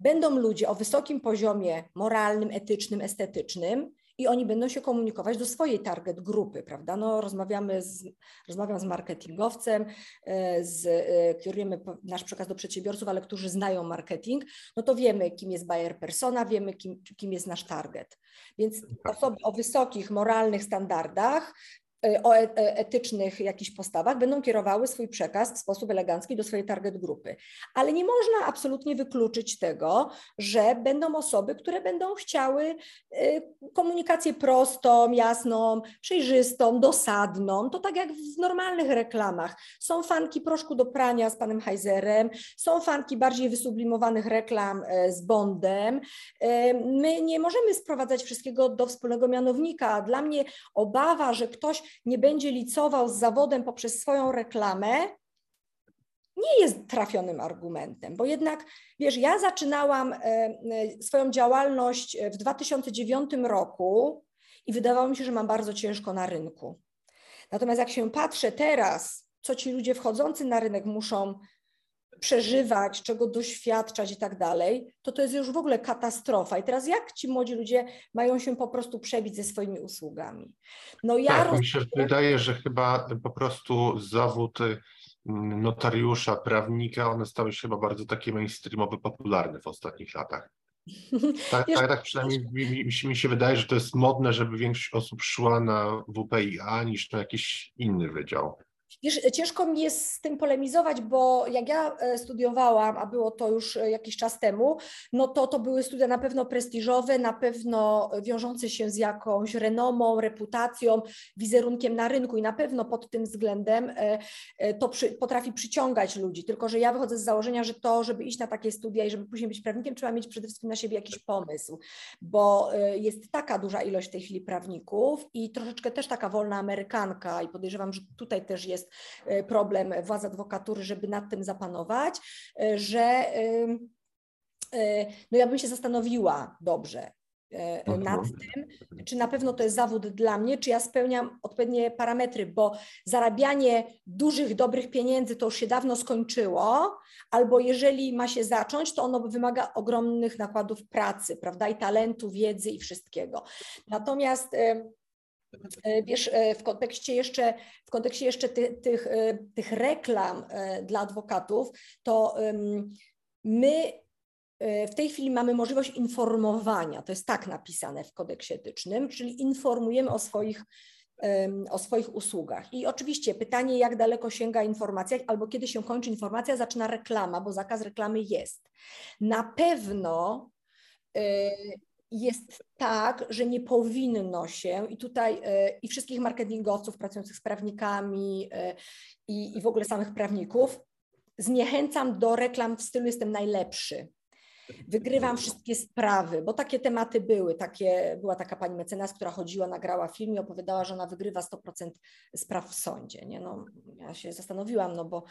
będą ludzie o wysokim poziomie moralnym, etycznym, estetycznym, i oni będą się komunikować do swojej target grupy, prawda? No, rozmawiamy z, rozmawiam z marketingowcem, e, z, e, kierujemy nasz przekaz do przedsiębiorców, ale którzy znają marketing, no to wiemy, kim jest buyer persona, wiemy, kim, kim jest nasz target. Więc osoby o wysokich moralnych standardach E, o e, etycznych jakichś postawach, będą kierowały swój przekaz w sposób elegancki do swojej target grupy. Ale nie można absolutnie wykluczyć tego, że będą osoby, które będą chciały e, komunikację prostą, jasną, przejrzystą, dosadną. To tak jak w normalnych reklamach. Są fanki proszku do prania z panem Heizerem, są fanki bardziej wysublimowanych reklam z Bondem. My nie możemy sprowadzać wszystkiego do wspólnego mianownika. Dla mnie obawa, że ktoś nie będzie licował z zawodem poprzez swoją reklamę, nie jest trafionym argumentem, bo jednak, wiesz, ja zaczynałam e, e, swoją działalność w 2009 roku i wydawało mi się, że mam bardzo ciężko na rynku. Natomiast jak się patrzę teraz, co ci ludzie wchodzący na rynek muszą przeżywać, czego doświadczać i tak dalej, to to jest już w ogóle katastrofa. I teraz jak ci młodzi ludzie mają się po prostu przebić ze swoimi usługami? No ja tak, roz... mi się wydaje, że chyba po prostu zawód y, notariusza, prawnika, one stały się chyba bardzo takie mainstreamowe, popularne w ostatnich latach. *laughs* Tak, tak, tak przynajmniej mi, mi, mi, się wydaje, że to jest modne, żeby większość osób szła na WPIA niż na jakiś inny wydział. Wiesz, ciężko mi jest z tym polemizować, bo jak ja e, studiowałam, a było to już e, jakiś czas temu, no to to były studia na pewno prestiżowe, na pewno wiążące się z jakąś renomą, reputacją, wizerunkiem na rynku i na pewno pod tym względem e, to przy, potrafi przyciągać ludzi. Tylko, że ja wychodzę z założenia, że to, żeby iść na takie studia i żeby później być prawnikiem, trzeba mieć przede wszystkim na siebie jakiś pomysł, bo jest taka duża ilość w tej chwili prawników i troszeczkę też taka wolna amerykanka i podejrzewam, że tutaj też jest E, problem władz adwokatury, żeby nad tym zapanować, e, że e, no ja bym się zastanowiła dobrze, mhm. nad tym, czy na pewno to jest zawód dla mnie, czy ja spełniam odpowiednie parametry, bo zarabianie dużych, dobrych pieniędzy to już się dawno skończyło, albo jeżeli ma się zacząć, to ono wymaga ogromnych nakładów pracy, prawda, i talentu, wiedzy i wszystkiego. Natomiast wiesz, e, w kontekście jeszcze, w kontekście jeszcze ty, tych, e, tych reklam dla adwokatów, to my w tej chwili mamy możliwość informowania, to jest tak napisane w kodeksie etycznym, czyli informujemy o swoich, o swoich usługach. I oczywiście pytanie, jak daleko sięga informacja, albo kiedy się kończy informacja, zaczyna reklama, bo zakaz reklamy jest. Na pewno jest tak, że nie powinno się i tutaj e, i wszystkich marketingowców pracujących z prawnikami e, i, i w ogóle samych prawników zniechęcam do reklam w stylu jestem najlepszy. Wygrywam wszystkie sprawy, bo takie tematy były. Takie, była taka pani mecenas, która chodziła, nagrała film i opowiadała, że ona wygrywa 100% spraw w sądzie. Nie? No, ja się zastanowiłam, no bo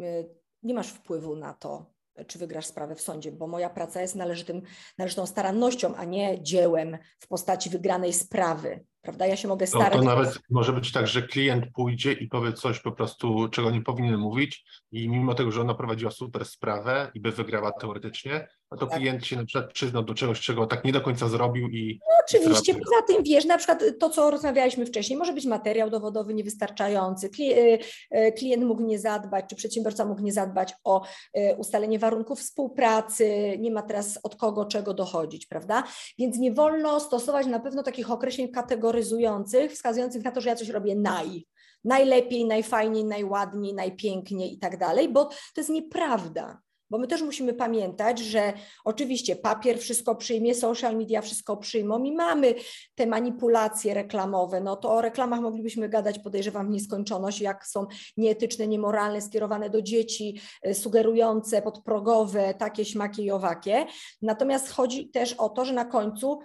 e, nie masz wpływu na to, czy wygrasz sprawę w sądzie, bo moja praca jest należytym, należytą starannością, a nie dziełem w postaci wygranej sprawy. Prawda? Ja się mogę starać. To, to nawet może być tak, że klient pójdzie i powie coś po prostu, czego nie powinien mówić, i mimo tego, że ona prowadziła super sprawę i by wygrała teoretycznie, no to tak. klient się na przykład przyznał do czegoś, czego tak nie do końca zrobił i... No oczywiście, poza tym wiesz, na przykład to, co rozmawialiśmy wcześniej, może być materiał dowodowy niewystarczający, y, y, klient mógł nie zadbać, czy przedsiębiorca mógł nie zadbać o y, ustalenie warunków współpracy, nie ma teraz od kogo czego dochodzić, prawda? Więc nie wolno stosować na pewno takich określeń kategoryzujących, wskazujących na to, że ja coś robię naj, najlepiej, najfajniej, najładniej, najpiękniej i tak dalej, bo to jest nieprawda. Bo my też musimy pamiętać, że oczywiście papier wszystko przyjmie, social media wszystko przyjmą i mamy te manipulacje reklamowe. No to o reklamach moglibyśmy gadać, podejrzewam, w nieskończoność, jak są nieetyczne, niemoralne, skierowane do dzieci, y, sugerujące, podprogowe, takie, śmakie i owakie. Natomiast chodzi też o to, że na końcu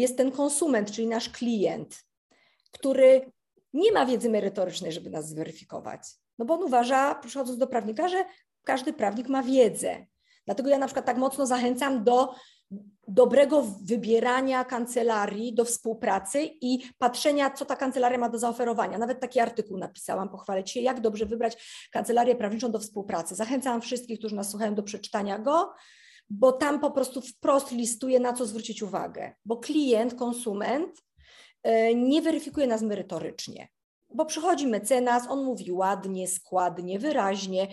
jest ten konsument, czyli nasz klient, który nie ma wiedzy merytorycznej, żeby nas zweryfikować. No bo on uważa, przychodząc do prawnika, że każdy prawnik ma wiedzę. Dlatego ja na przykład tak mocno zachęcam do dobrego wybierania kancelarii do współpracy i patrzenia, co ta kancelaria ma do zaoferowania. Nawet taki artykuł napisałam, pochwalę się, jak dobrze wybrać kancelarię prawniczą do współpracy. Zachęcam wszystkich, którzy nas słuchają, do przeczytania go, bo tam po prostu wprost listuje, na co zwrócić uwagę. Bo klient, konsument e, nie weryfikuje nas merytorycznie bo przychodzi mecenas, on mówi ładnie, składnie, wyraźnie,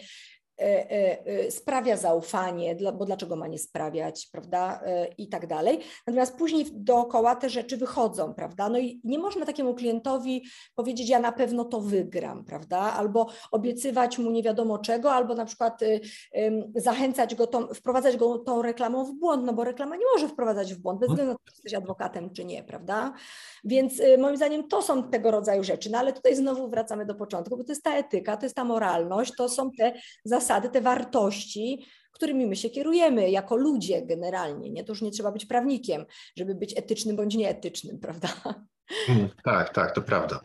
sprawia zaufanie, bo dlaczego ma nie sprawiać, prawda, i tak dalej. Natomiast później dookoła te rzeczy wychodzą, prawda, no i nie można takiemu klientowi powiedzieć, ja na pewno to wygram, prawda, albo obiecywać mu nie wiadomo czego, albo na przykład y, zachęcać go, tą, wprowadzać go tą reklamą w błąd, no bo reklama nie może wprowadzać w błąd, bez względu na to, czy jesteś adwokatem, czy nie, prawda, więc y, moim zdaniem to są tego rodzaju rzeczy, no ale tutaj znowu wracamy do początku, bo to jest ta etyka, to jest ta moralność, to są te zasady, zasady, te wartości, którymi my się kierujemy jako ludzie generalnie. Nie? To już nie trzeba być prawnikiem, żeby być etycznym bądź nieetycznym, prawda? Mm, tak, tak, to prawda.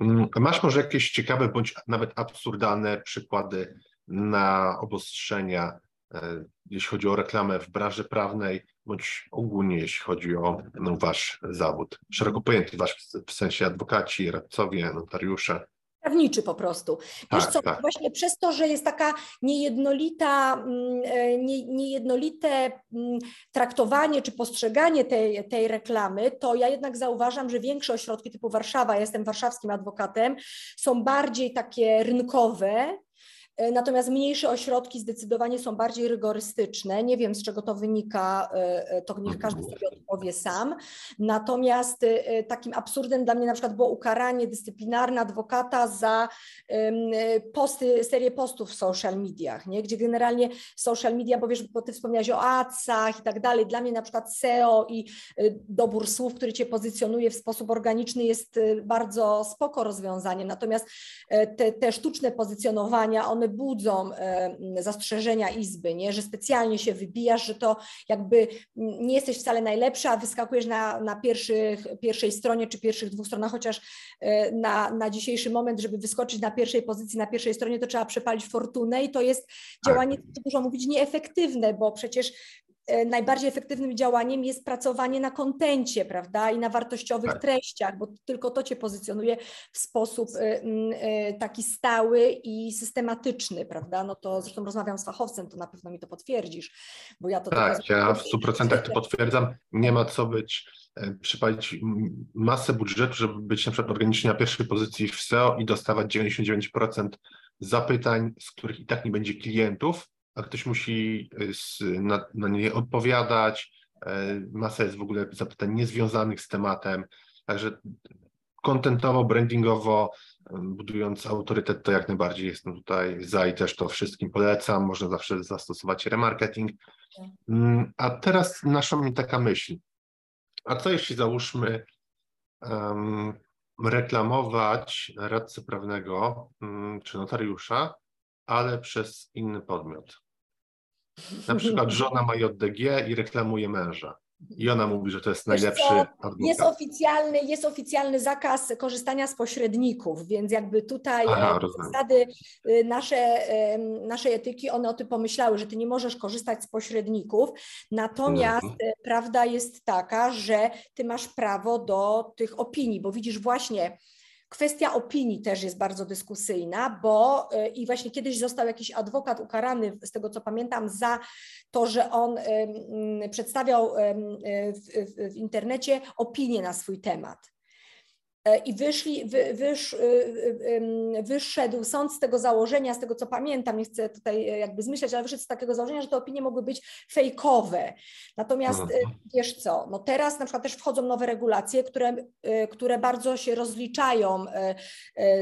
Mm, masz może jakieś ciekawe bądź nawet absurdalne przykłady na obostrzenia, e, jeśli chodzi o reklamę w branży prawnej, bądź ogólnie jeśli chodzi o no, wasz zawód, szeroko pojęty wasz w sensie adwokaci, radcowie, notariusze? Prawniczy po prostu. Wiesz tak, co, tak. właśnie przez to, że jest taka niejednolita, mm, e, nie, niejednolite mm, traktowanie czy postrzeganie tej, tej reklamy, to ja jednak zauważam, że większe ośrodki typu Warszawa, ja jestem warszawskim adwokatem, są bardziej takie rynkowe, natomiast mniejsze ośrodki zdecydowanie są bardziej rygorystyczne. Nie wiem, z czego to wynika, e, e, to niech każdy sobie odpowie sam. Natomiast takim absurdem dla mnie na przykład było ukaranie dyscyplinarne adwokata za posty, serię postów w social mediach, nie? gdzie generalnie social media, bo wiesz, bo ty wspomniałeś o adsach i tak dalej, dla mnie na przykład SEO i dobór słów, który cię pozycjonuje w sposób organiczny jest bardzo spoko rozwiązaniem. Natomiast te, te sztuczne pozycjonowania, one budzą e, zastrzeżenia Izby, nie? że specjalnie się wybijasz, że to jakby nie jesteś wcale najlepsza, a wyskakujesz na, na pierwszych, pierwszej stronie czy pierwszych dwóch stronach, chociaż e, na, na dzisiejszy moment, żeby wyskoczyć na pierwszej pozycji, na pierwszej stronie, to trzeba przepalić fortunę i to jest tak. działanie, co dużo mówić, nieefektywne, bo przecież najbardziej efektywnym działaniem jest pracowanie na kontencie, prawda, i na wartościowych tak. treściach, bo tylko to cię pozycjonuje w sposób e, e, taki stały i systematyczny, prawda? No to zresztą rozmawiam z fachowcem, to na pewno mi to potwierdzisz, bo ja to Tak, ja w 100% to potwierdzam. Nie ma co być przypalić masę budżetu, żeby być na przykład organicznie na pierwszej pozycji w SEO i dostawać 99% zapytań, z których i tak nie będzie klientów, a ktoś musi y, na, na nie odpowiadać. E, masa jest w ogóle zapytań niezwiązanych z tematem. Także kontentowo, brandingowo, budując autorytet, to jak najbardziej jestem tutaj za i też to wszystkim polecam. Można zawsze zastosować remarketing. Mm, a teraz nasza mi taka myśl. A co jeśli załóżmy um, reklamować radcę prawnego um, czy notariusza, ale przez inny podmiot? Na przykład żona ma JDG i reklamuje męża. I ona mówi, że to jest najlepszy adwokat. Jest oficjalny, jest oficjalny zakaz korzystania z pośredników, więc jakby tutaj Aha, e, zasady y, nasze, naszej etyki, one o tym pomyślały, że ty nie możesz korzystać z pośredników, natomiast mhm. E, prawda jest taka, że ty masz prawo do tych opinii, bo widzisz właśnie, Kwestia opinii też jest bardzo dyskusyjna, bo y, i właśnie kiedyś został jakiś adwokat ukarany, z tego co pamiętam, za to, że on przedstawiał w, w internecie opinię na swój temat. E, I wyszli, wy, wysz, y, y, wyszedł sąd z tego założenia, z tego co pamiętam, nie chcę tutaj e, jakby zmyślać, ale wyszedł z takiego założenia, że te opinie mogły być fejkowe. Natomiast e, mhm. wiesz co, no teraz na przykład też wchodzą nowe regulacje, które, które bardzo się rozliczają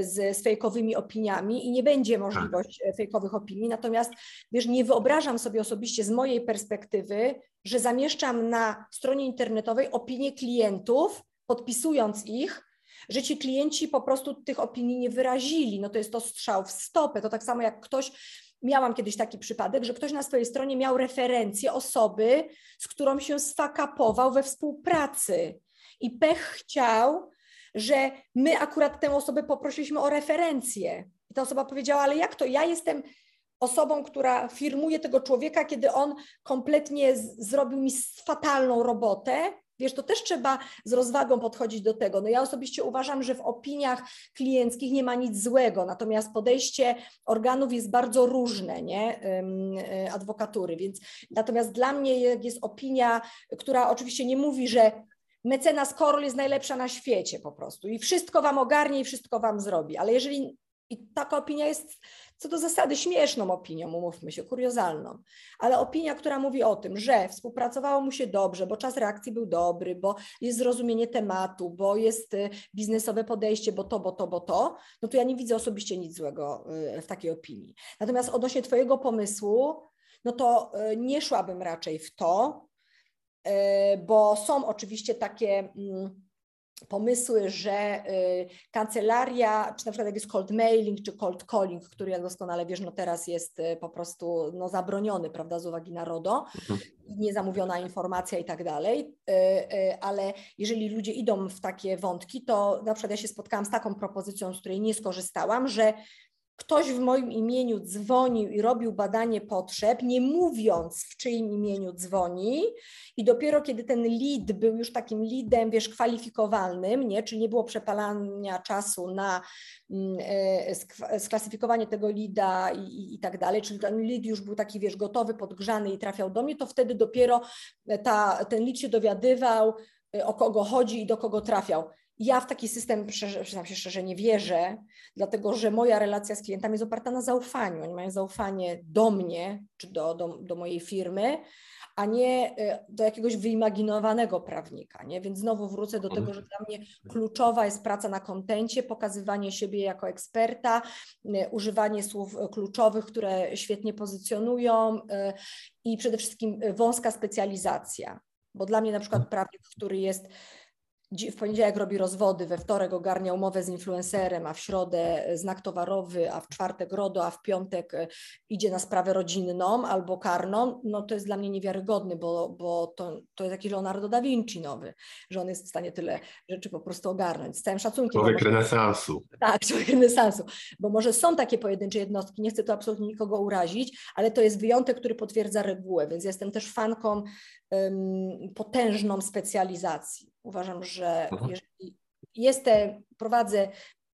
z, z fejkowymi opiniami i nie będzie możliwość fejkowych opinii. Natomiast wiesz, nie wyobrażam sobie osobiście z mojej perspektywy, że zamieszczam na stronie internetowej opinie klientów, podpisując ich, że ci klienci po prostu tych opinii nie wyrazili. No to jest to strzał w stopę. To tak samo jak ktoś miałam kiedyś taki przypadek, że ktoś na swojej stronie miał referencję osoby, z którą się sfakapował we współpracy. I pech chciał, że my akurat tę osobę poprosiliśmy o referencję. I ta osoba powiedziała, ale jak to? Ja jestem osobą, która firmuje tego człowieka, kiedy on kompletnie zrobił mi fatalną robotę, Wiesz, to też trzeba z rozwagą podchodzić do tego. No ja osobiście uważam, że w opiniach klienckich nie ma nic złego, natomiast podejście organów jest bardzo różne, nie, e, adwokatury, więc natomiast dla mnie jest opinia, która oczywiście nie mówi, że mecenas Korol jest najlepsza na świecie po prostu i wszystko wam ogarnie i wszystko wam zrobi, ale jeżeli i taka opinia jest co do zasady śmieszną opinią, umówmy się, kuriozalną, ale opinia, która mówi o tym, że współpracowało mu się dobrze, bo czas reakcji był dobry, bo jest zrozumienie tematu, bo jest y, biznesowe podejście, bo to, bo to, bo to, no to ja nie widzę osobiście nic złego y, w takiej opinii. Natomiast odnośnie Twojego pomysłu, no to y, nie szłabym raczej w to, bo są oczywiście takie mm, pomysły, że y, kancelaria, czy na przykład jak jest cold mailing, czy cold calling, który jak doskonale wiesz, no teraz jest y, po prostu no, zabroniony, prawda, z uwagi na RODO, mhm. niezamówiona informacja i tak dalej, y, ale jeżeli ludzie idą w takie wątki, to na przykład ja się spotkałam z taką propozycją, z której nie skorzystałam, że ktoś w moim imieniu dzwonił i robił badanie potrzeb, nie mówiąc w czyim imieniu dzwoni i dopiero kiedy ten lead był już takim leadem, wiesz, kwalifikowalnym, nie, czyli nie było przepalania czasu na mm, e, sklasyfikowanie tego leada i, i, i, tak dalej, czyli ten lead już był taki, wiesz, gotowy, podgrzany i trafiał do mnie, to wtedy dopiero ta, ten lead się dowiadywał, e, o kogo chodzi i do kogo trafiał. Ja w taki system, przyznam się szczerze, nie wierzę, dlatego że moja relacja z klientami jest oparta na zaufaniu. Oni mają zaufanie do mnie czy do, do, do mojej firmy, a nie e, do jakiegoś wyimaginowanego prawnika. Nie? Więc znowu wrócę do tego, że dla mnie kluczowa jest praca na kontencie, pokazywanie siebie jako eksperta, e, używanie słów kluczowych, które świetnie pozycjonują e, i przede wszystkim wąska specjalizacja. Bo dla mnie na przykład prawnik, który jest w poniedziałek robi rozwody, we wtorek ogarnia umowę z influencerem, a w środę znak towarowy, a w czwartek RODO, a w piątek e, idzie na sprawę rodzinną albo karną, no to jest dla mnie niewiarygodny, bo, bo to, to jest jakiś Leonardo da Vinci nowy, że on jest w stanie tyle rzeczy po prostu ogarnąć. Z całym szacunkiem. Człowiek może... renesansu. Tak, *laughs* człowiek renesansu, bo może są takie pojedyncze jednostki, nie chcę tu absolutnie nikogo urazić, ale to jest wyjątek, który potwierdza regułę, więc jestem też fanką potężną specjalizacji. Uważam, że mhm. jeżeli jestem, prowadzę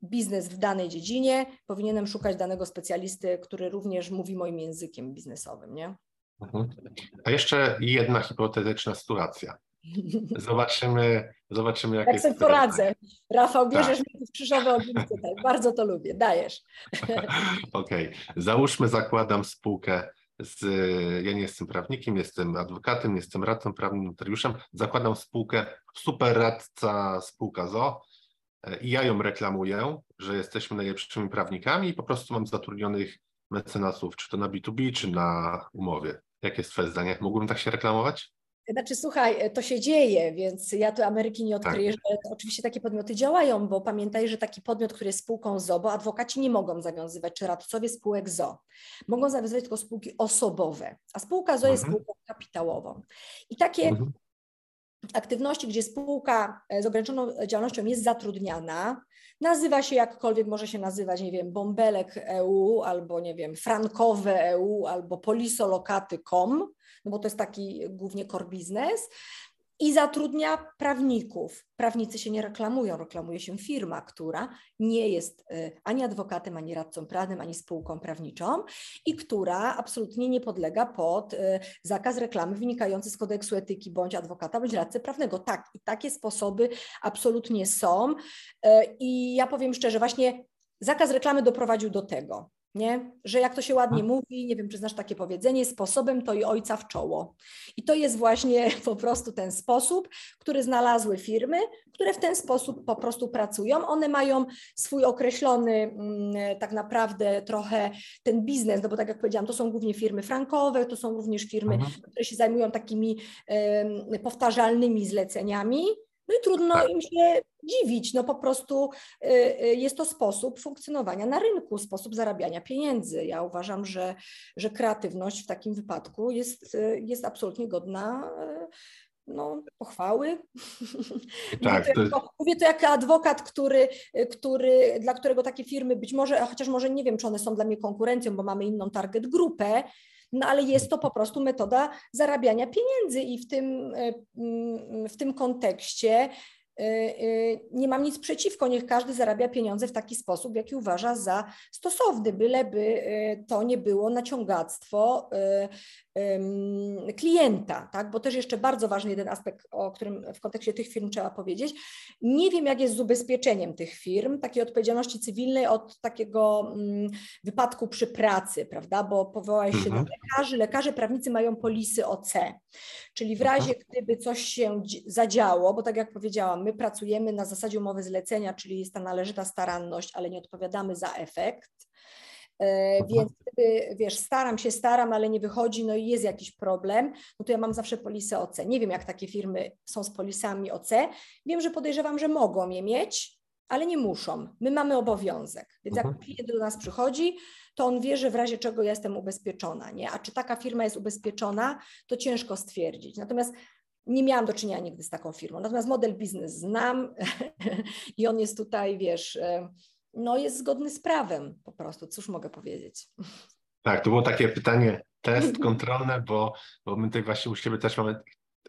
biznes w danej dziedzinie, powinienem szukać danego specjalisty, który również mówi moim językiem biznesowym, nie? Mhm. A jeszcze jedna hipotetyczna sytuacja. *laughs* Zobaczymy, zobaczymy jak, jak jest. Jak sobie poradzę. Rafał, bierzesz tak. mnie w krzyżowe *laughs* tak, bardzo to lubię, dajesz. *laughs* Okej, okay. załóżmy, zakładam spółkę z, ja nie jestem prawnikiem, jestem adwokatem, jestem radcą prawnym, notariuszem, zakładam spółkę, super radca, spółka ZO i ja ją reklamuję, że jesteśmy najlepszymi prawnikami i po prostu mam zatrudnionych mecenasów, czy to na B2B, czy na umowie. Jakie jest Twoje zdanie? Mógłbym tak się reklamować? Znaczy, słuchaj, to się dzieje, więc ja tu Ameryki nie odkryję, tak. że oczywiście takie podmioty działają, bo pamiętaj, że taki podmiot, który jest spółką ZO, bo adwokaci nie mogą zawiązywać, czy radcowie spółek ZO, mogą zawiązywać tylko spółki osobowe, a spółka ZO mhm. jest spółką kapitałową. I takie mhm. aktywności, gdzie spółka e, z ograniczoną działalnością jest zatrudniana, nazywa się jakkolwiek, może się nazywać, nie wiem, bąbelek EU, albo nie wiem, frankowe EU, albo polisolokaty.com, no bo to jest taki głównie core business, i zatrudnia prawników. Prawnicy się nie reklamują, reklamuje się firma, która nie jest y, ani adwokatem, ani radcą prawnym, ani spółką prawniczą i która absolutnie nie podlega pod y, zakaz reklamy wynikający z kodeksu etyki bądź adwokata, bądź radcy prawnego. Tak, i takie sposoby absolutnie są. Y, I ja powiem szczerze, właśnie zakaz reklamy doprowadził do tego nie? Że jak to się ładnie mówi, nie wiem, czy znasz takie powiedzenie, sposobem to i ojca w czoło. I to jest właśnie *laughs* po prostu ten sposób, który znalazły firmy, które w ten sposób po prostu pracują. One mają swój określony mm, tak naprawdę trochę ten biznes, no bo tak jak powiedziałam, to są głównie firmy frankowe, to są również firmy, mhm. które się zajmują takimi powtarzalnymi zleceniami, no i trudno tak. im się dziwić, no po prostu y, y, jest to sposób funkcjonowania na rynku, sposób zarabiania pieniędzy. Ja uważam, że, że kreatywność w takim wypadku jest, y, jest absolutnie godna no, pochwały. *laughs* Tak, mówię, to jako, mówię to jako adwokat, który, który, dla którego takie firmy być może, chociaż może nie wiem, czy one są dla mnie konkurencją, bo mamy inną target grupę, no ale jest to po prostu metoda zarabiania pieniędzy i w tym, e, w tym kontekście nie mam nic przeciwko, niech każdy zarabia pieniądze w taki sposób, jaki uważa za stosowny, byleby to nie było naciągactwo klienta, tak? bo też jeszcze bardzo ważny jeden aspekt, o którym w kontekście tych firm trzeba powiedzieć. Nie wiem, jak jest z ubezpieczeniem tych firm, takiej odpowiedzialności cywilnej od takiego mm, wypadku przy pracy, prawda? Bo powołałeś się mhm. do lekarzy, lekarze prawnicy mają polisy OC, czyli w razie, gdyby coś się zadziało, bo tak jak powiedziałam, my pracujemy na zasadzie umowy zlecenia, czyli jest ta należyta staranność, ale nie odpowiadamy za efekt, E. Więc wtedy, wiesz, staram się, staram, ale nie wychodzi, no i jest jakiś problem, no to ja mam zawsze polisę OC. Nie wiem, jak takie firmy są z polisami OC. Wiem, że podejrzewam, że mogą je mieć, ale nie muszą. My mamy obowiązek. Więc jak mhm. klient do nas przychodzi, to on wie, że w razie czego ja jestem ubezpieczona, nie? A czy taka firma jest ubezpieczona, to ciężko stwierdzić. Natomiast nie miałam do czynienia nigdy z taką firmą. Natomiast model biznes znam *laughs* i on jest tutaj, wiesz, e, no jest zgodny z prawem po prostu. Cóż mogę powiedzieć? Tak, to było takie pytanie, test *laughs* kontrolne, bo, bo my tutaj właśnie u siebie też mamy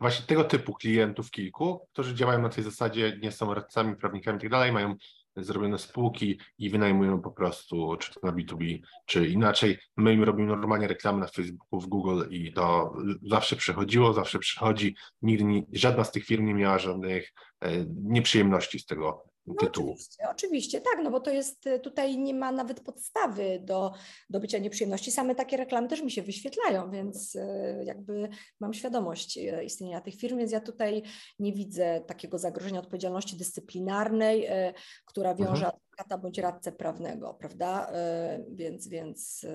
właśnie tego typu klientów kilku, którzy działają na tej zasadzie, nie są radcami, prawnikami i tak dalej, mają zrobione spółki i wynajmują po prostu, czy to na B2B, czy inaczej. My im robimy normalnie reklamy na Facebooku, w Google i to zawsze przychodziło, zawsze przychodzi. Nigdy nie, żadna z tych firm nie miała żadnych e, nieprzyjemności z tego no tytułu. Oczywiście, oczywiście, tak, no bo to jest, y, tutaj nie ma nawet podstawy do, do bycia nieprzyjemności. Same takie reklamy też mi się wyświetlają, więc y, jakby mam świadomość y, istnienia tych firm, więc ja tutaj nie widzę takiego zagrożenia odpowiedzialności dyscyplinarnej, która wiąże mhm. adwokata bądź radcę prawnego, prawda? Więc, więc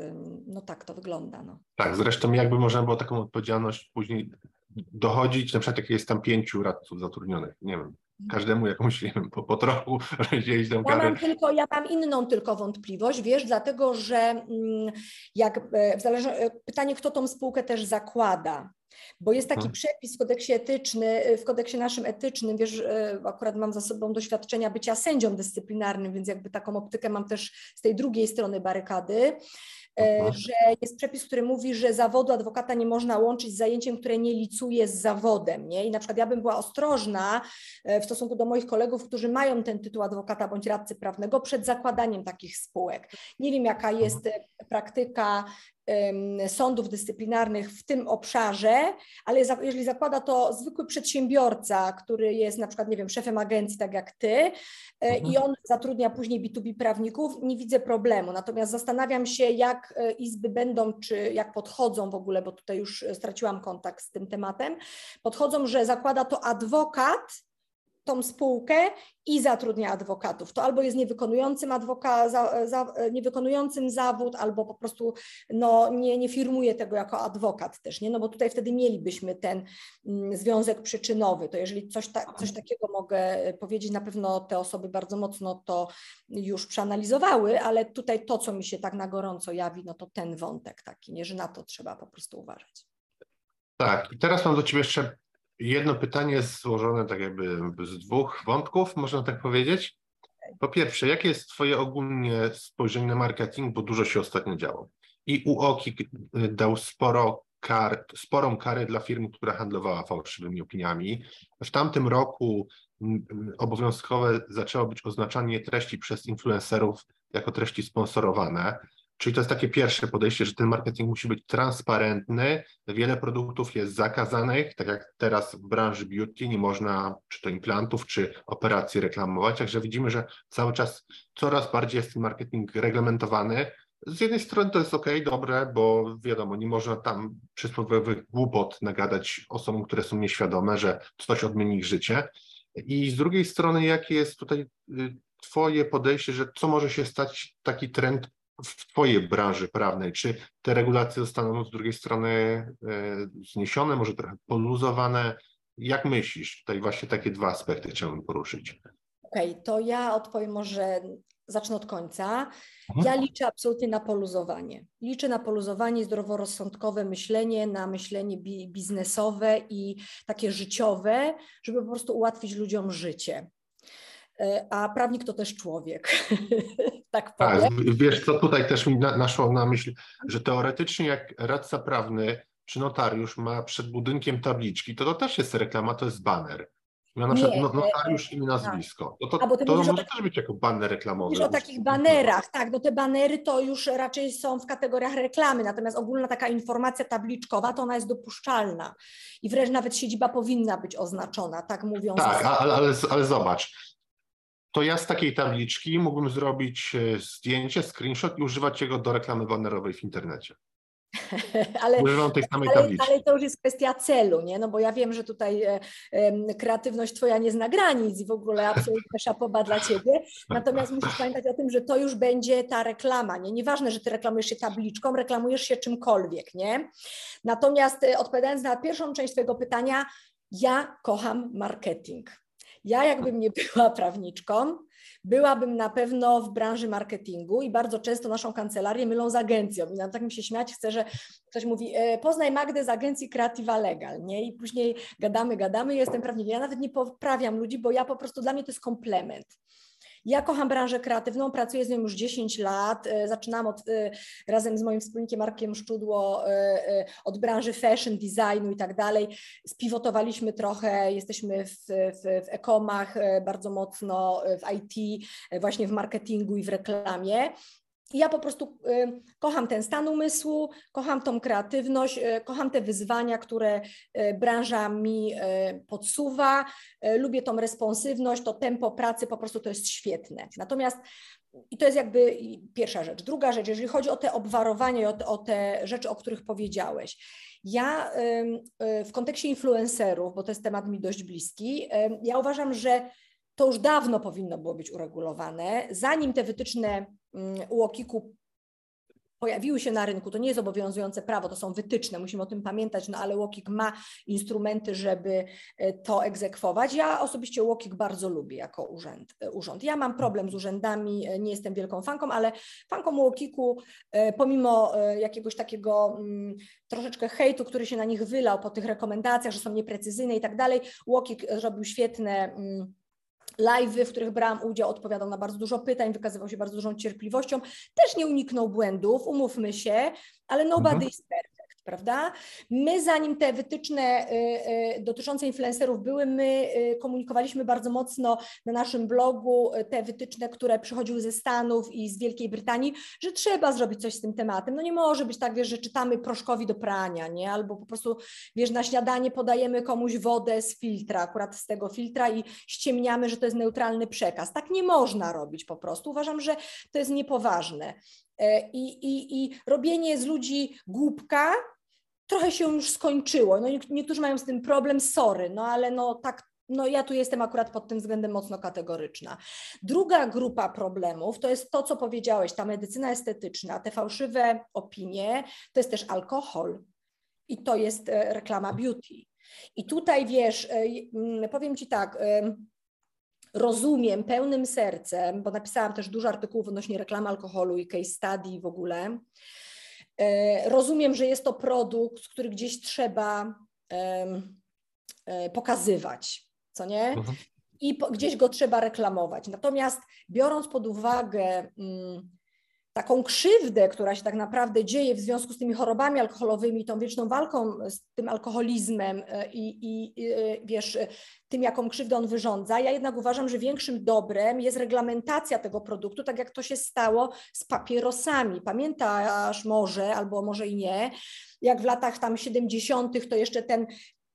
no tak to wygląda. No. Tak, zresztą jakby można było taką odpowiedzialność później dochodzić, na przykład jak jest tam pięciu radców zatrudnionych, nie wiem, każdemu jakąś, nie wiem, po, po trochu rozdzielić tę karę. Ja mam, tylko, ja mam inną tylko wątpliwość, wiesz, dlatego że mm, jak e, w zależy, e, pytanie, kto tą spółkę też zakłada. Bo jest taki hmm. przepis w kodeksie etycznym, w kodeksie naszym etycznym, wiesz, akurat mam za sobą doświadczenia bycia sędzią dyscyplinarnym, więc jakby taką optykę mam też z tej drugiej strony barykady. E, że jest przepis, który mówi, że zawodu adwokata nie można łączyć z zajęciem, które nie licuje z zawodem. Nie? I na przykład ja bym była ostrożna e, w stosunku do moich kolegów, którzy mają ten tytuł adwokata bądź radcy prawnego przed zakładaniem takich spółek. Nie wiem, jaka jest e, praktyka sądów dyscyplinarnych w tym obszarze, ale jeżeli zakłada to zwykły przedsiębiorca, który jest na przykład, nie wiem, szefem agencji, tak jak ty, e, mhm. i on zatrudnia później B2B prawników, nie widzę problemu. Natomiast zastanawiam się, jak e, izby będą, czy jak podchodzą w ogóle, bo tutaj już straciłam kontakt z tym tematem, podchodzą, że zakłada to adwokat, tą spółkę i zatrudnia adwokatów. To albo jest niewykonującym, adwoka, za, za, niewykonującym zawód, albo po prostu no, nie, nie firmuje tego jako adwokat też, nie? no bo tutaj wtedy mielibyśmy ten mm, związek przyczynowy. To jeżeli coś, ta, coś takiego mogę powiedzieć, na pewno te osoby bardzo mocno to już przeanalizowały, ale tutaj to, co mi się tak na gorąco jawi, no to ten wątek taki, nie? że na to trzeba po prostu uważać. Tak, i teraz mam do Ciebie jeszcze Jedno pytanie jest złożone tak jakby z dwóch wątków, można tak powiedzieć. Po pierwsze, jakie jest Twoje ogólnie spojrzenie na marketing, bo dużo się ostatnio działo. I UOKiK dał sporo kar, sporą karę dla firmy, która handlowała fałszywymi opiniami. W tamtym roku obowiązkowe zaczęło być oznaczanie treści przez influencerów jako treści sponsorowane. Czyli to jest takie pierwsze podejście, że ten marketing musi być transparentny. Wiele produktów jest zakazanych, tak jak teraz w branży beauty nie można czy to implantów, czy operacji reklamować. Także widzimy, że cały czas coraz bardziej jest ten marketing reglamentowany. Z jednej strony to jest ok, dobre, bo wiadomo, nie można tam przysłowiowych głupot nagadać osobom, które są nieświadome, że coś odmieni ich życie. I z drugiej strony, jakie jest tutaj y, Twoje podejście, że co może się stać taki trend w Twojej branży prawnej? Czy te regulacje zostaną z drugiej strony e, zniesione, może trochę poluzowane? Jak myślisz? Tutaj właśnie takie dwa aspekty chciałbym poruszyć. Okej, okay, to ja odpowiem może, zacznę od końca. Ja liczę absolutnie na poluzowanie. Liczę na poluzowanie, zdroworozsądkowe myślenie, na myślenie bi biznesowe i takie życiowe, żeby po prostu ułatwić ludziom życie. E, a prawnik to też człowiek, *laughs* tak powiem. Tak, wiesz co, tutaj też mi na, naszło na myśl, że teoretycznie jak radca prawny czy notariusz ma przed budynkiem tabliczki, to to też jest reklama, to jest baner. Ja na przykład nie, notariusz i nazwisko. To, to, to może też być jako baner reklamowy. Mówisz o takich banerach, tak, no te banery to już raczej są w kategoriach reklamy, natomiast ogólna taka informacja tabliczkowa, to ona jest dopuszczalna i wręcz nawet siedziba powinna być oznaczona, tak mówiąc. Tak, ale, ale, ale zobacz, to ja z takiej tabliczki mógłbym zrobić e, zdjęcie, screenshot i używać jego do reklamy banerowej w internecie. *laughs* ale, Używam tej samej ale, tabliczki. ale to już jest kwestia celu, nie? No bo ja wiem, że tutaj e, e, kreatywność twoja nie zna granic i w ogóle absolutnie szapoba dla ciebie. Natomiast musisz pamiętać o tym, że to już będzie ta reklama, nie? Nieważne, że ty reklamujesz się tabliczką, reklamujesz się czymkolwiek, nie? Natomiast e, odpowiadając na pierwszą część twojego pytania, ja kocham marketing. Ja jakbym nie była *laughs* prawniczką, byłabym na pewno w branży marketingu i bardzo często naszą kancelarię mylą z agencją. I na tak mi się śmiać chce, że ktoś mówi, e, poznaj Magdę z agencji Creativa Legal, nie? I później gadamy, gadamy, jestem prawnikiem. Ja nawet nie poprawiam ludzi, bo ja po prostu, dla mnie to jest komplement. Ja kocham branżę kreatywną, pracuję z nią już 10 lat. E, zaczynam od, e, razem z moim wspólnikiem Markiem Szczudło e, od branży fashion, designu i tak dalej. Spiwotowaliśmy trochę, jesteśmy w, w, w e-comach bardzo mocno, w IT, właśnie w marketingu i w reklamie. Ja po prostu y, kocham ten stan umysłu, kocham tą kreatywność, y, kocham te wyzwania, które y, branża mi podsuwa. Lubię tą responsywność, to tempo pracy, po prostu to jest świetne. Natomiast i to jest jakby pierwsza rzecz. Druga rzecz, jeżeli chodzi o te obwarowanie i o, o te rzeczy, o których powiedziałeś. Ja w kontekście influencerów, bo to jest temat mi dość bliski, ja uważam, że to już dawno powinno było być uregulowane, zanim te wytyczne UOKiK-u pojawiły się na rynku, to nie jest obowiązujące prawo, to są wytyczne, musimy o tym pamiętać, no ale Łokik ma instrumenty, żeby e, to egzekwować. Ja osobiście Łokik bardzo lubię jako urząd. E, urząd. Ja mam problem z urzędami, e, nie jestem wielką fanką, ale fanką Łokiku, pomimo jakiegoś takiego mm, troszeczkę hejtu, który się na nich wylał po tych rekomendacjach, że są nieprecyzyjne i tak dalej, Łokik zrobił świetne mm, live'y, w których brałam udział, odpowiadał na bardzo dużo pytań, wykazywał się bardzo dużą cierpliwością, też nie uniknął błędów, umówmy się, ale nobody mhm. is prawda? My zanim te wytyczne y, y, dotyczące influencerów były, my y, komunikowaliśmy bardzo mocno na naszym blogu te wytyczne, które przychodziły ze Stanów i z Wielkiej Brytanii, że trzeba zrobić coś z tym tematem. No nie może być tak, wiesz, że czytamy proszkowi do prania, nie? Albo po prostu, wiesz, na śniadanie podajemy komuś wodę z filtra, akurat z tego filtra i ściemniamy, że to jest neutralny przekaz. Tak nie można robić po prostu. Uważam, że to jest niepoważne. I, i, I robienie z ludzi głupka trochę się już skończyło. No, niektórzy mają z tym problem, sorry, no ale no tak no ja tu jestem akurat pod tym względem mocno kategoryczna. Druga grupa problemów to jest to, co powiedziałeś, ta medycyna estetyczna, te fałszywe opinie, to jest też alkohol i to jest e, reklama beauty. I tutaj wiesz, e, powiem Ci tak, rozumiem pełnym sercem, bo napisałam też dużo artykułów odnośnie reklamy alkoholu i case study w ogóle. E, rozumiem, że jest to produkt, który gdzieś trzeba e, pokazywać, co nie? Mhm. I gdzieś go trzeba reklamować. Natomiast biorąc pod uwagę mm, taką krzywdę, która się tak naprawdę dzieje w związku z tymi chorobami alkoholowymi, tą wieczną walką z tym alkoholizmem e, i, i, i, e, wiesz, tym, jaką krzywdę on wyrządza. Ja jednak uważam, że większym dobrem jest reglamentacja tego produktu, tak jak to się stało z papierosami. Pamiętasz może, albo może i nie, jak w latach tam 70. to jeszcze ten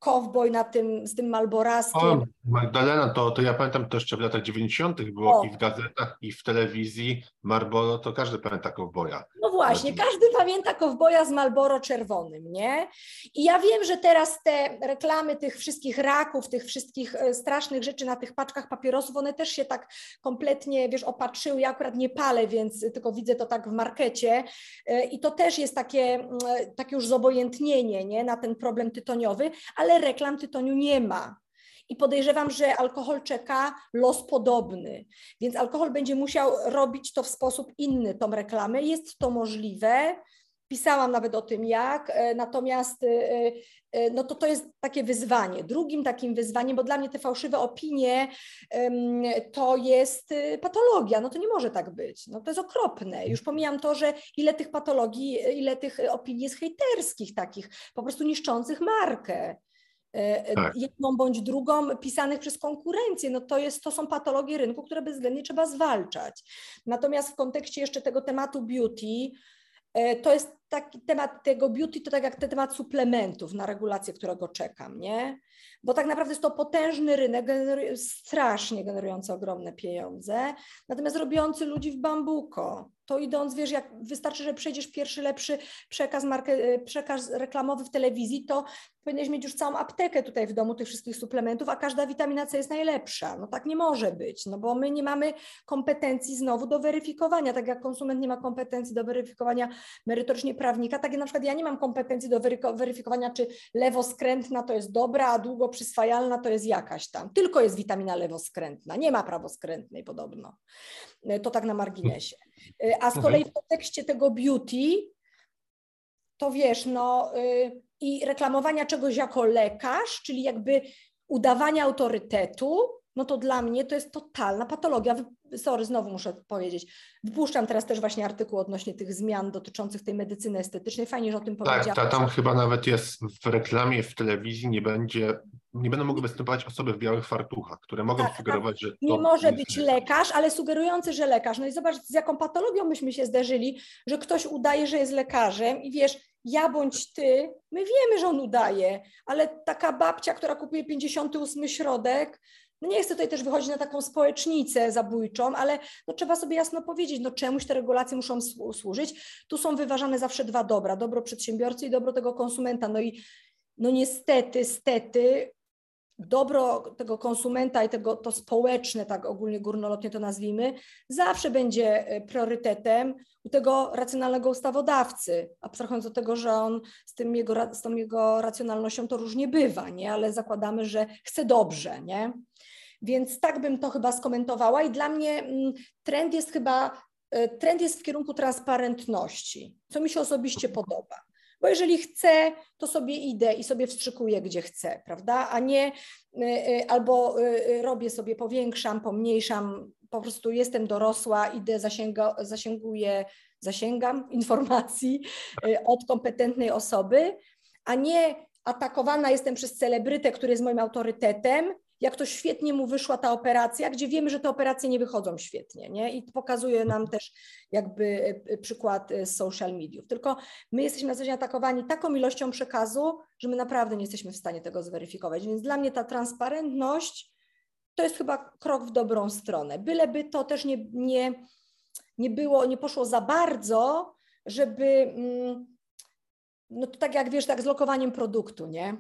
kowboj na tym, z tym Malboraskiem. O, Magdalena, to, to ja pamiętam to jeszcze w latach 90. było o. i w gazetach, i w telewizji Marlboro, to każdy pamięta kowboja. No właśnie, każdy pamięta kowboja z Malboro czerwonym, nie? I ja wiem, że teraz te reklamy tych wszystkich raków, tych wszystkich e, strasznych rzeczy na tych paczkach papierosów, one też się tak kompletnie, wiesz, opatrzyły. Ja akurat nie palę, więc tylko widzę to tak w markecie e, i to też jest takie, mm, takie już zobojętnienie, nie? Na ten problem tytoniowy, ale ale reklam tytoniu nie ma. I podejrzewam, że alkohol czeka los podobny, więc alkohol będzie musiał robić to w sposób inny, tą reklamę. Jest to możliwe. Pisałam nawet o tym jak, e, natomiast e, e, no to to jest takie wyzwanie. Drugim takim wyzwaniem, bo dla mnie te fałszywe opinie to jest patologia, no to nie może tak być, no to jest okropne. Już pomijam to, że ile tych patologii, ile tych opinii jest hejterskich takich, po prostu niszczących markę. E, e, tak. jedną bądź drugą pisanych przez konkurencję. No to, jest, to są patologie rynku, które bezwzględnie trzeba zwalczać. Natomiast w kontekście jeszcze tego tematu beauty, e, to jest taki temat tego beauty, to tak jak ten temat suplementów na regulację, którego czekam, nie? Bo tak naprawdę jest to potężny rynek, strasznie generujący ogromne pieniądze, natomiast robiący ludzi w bambuko to idąc, wiesz, jak wystarczy, że przejdziesz pierwszy lepszy przekaz, marke, e, przekaz reklamowy w telewizji, to powinieneś mieć już całą aptekę tutaj w domu tych wszystkich suplementów, a każda witamina C jest najlepsza. No tak nie może być, no bo my nie mamy kompetencji znowu do weryfikowania, tak jak konsument nie ma kompetencji do weryfikowania merytorycznie prawnika, tak jak na przykład ja nie mam kompetencji do weryfikowania, czy lewoskrętna to jest dobra, a długo przyswajalna to jest jakaś tam. Tylko jest witamina lewoskrętna, nie ma prawoskrętnej podobno. E, to tak na marginesie. E, a z mhm. kolei w kontekście tego beauty, to wiesz, no y, i reklamowania czegoś jako lekarz, czyli jakby udawania autorytetu, no to dla mnie to jest totalna patologia. Sorry, znowu muszę powiedzieć. Wypuszczam teraz też właśnie artykuł odnośnie tych zmian dotyczących tej medycyny estetycznej. Fajnie, że o tym powiedziałeś. Tak, ta, tam chyba nawet jest w reklamie, w telewizji nie będzie, nie będą mogły występować osoby w białych fartuchach, które mogą tak, sugerować, tak. że Nie może być lekarz, ale sugerujący, że lekarz. No i zobacz, z jaką patologią byśmy się zderzyli, że ktoś udaje, że jest lekarzem i wiesz, ja bądź ty, my wiemy, że on udaje, ale taka babcia, która kupuje 58 środek, nie chcę tutaj też wychodzić na taką społecznicę zabójczą, ale no trzeba sobie jasno powiedzieć, no czemuś te regulacje muszą służyć. Tu są wyważane zawsze dwa dobra, dobro przedsiębiorcy i dobro tego konsumenta. No i no niestety, stety dobro tego konsumenta i tego, to społeczne, tak ogólnie górnolotnie to nazwijmy, zawsze będzie e, priorytetem u tego racjonalnego ustawodawcy, abstrahując od tego, że on z, tym jego, z tą jego racjonalnością to różnie bywa, nie? ale zakładamy, że chce dobrze. Nie? Więc tak bym to chyba skomentowała i dla mnie mm, trend jest chyba e, trend jest w kierunku transparentności, co mi się osobiście podoba. Bo jeżeli chcę, to sobie idę i sobie wstrzykuję, gdzie chcę, prawda? A nie y, y, albo y, robię sobie, powiększam, pomniejszam, po prostu jestem dorosła, idę, zasięga, zasięguję, zasięgam *laughs* informacji od kompetentnej osoby, a nie atakowana jestem przez celebrytę, który jest moim autorytetem jak to świetnie mu wyszła ta operacja, gdzie wiemy, że te operacje nie wychodzą świetnie, nie? I pokazuje nam też jakby e, przykład e, z social mediów. Tylko my jesteśmy na co dzień atakowani taką ilością przekazu, że my naprawdę nie jesteśmy w stanie tego zweryfikować. Więc dla mnie ta transparentność to jest chyba krok w dobrą stronę. Byleby to też nie, nie, nie było, nie poszło za bardzo, żeby mm, no to tak jak wiesz, tak z lokowaniem produktu, nie?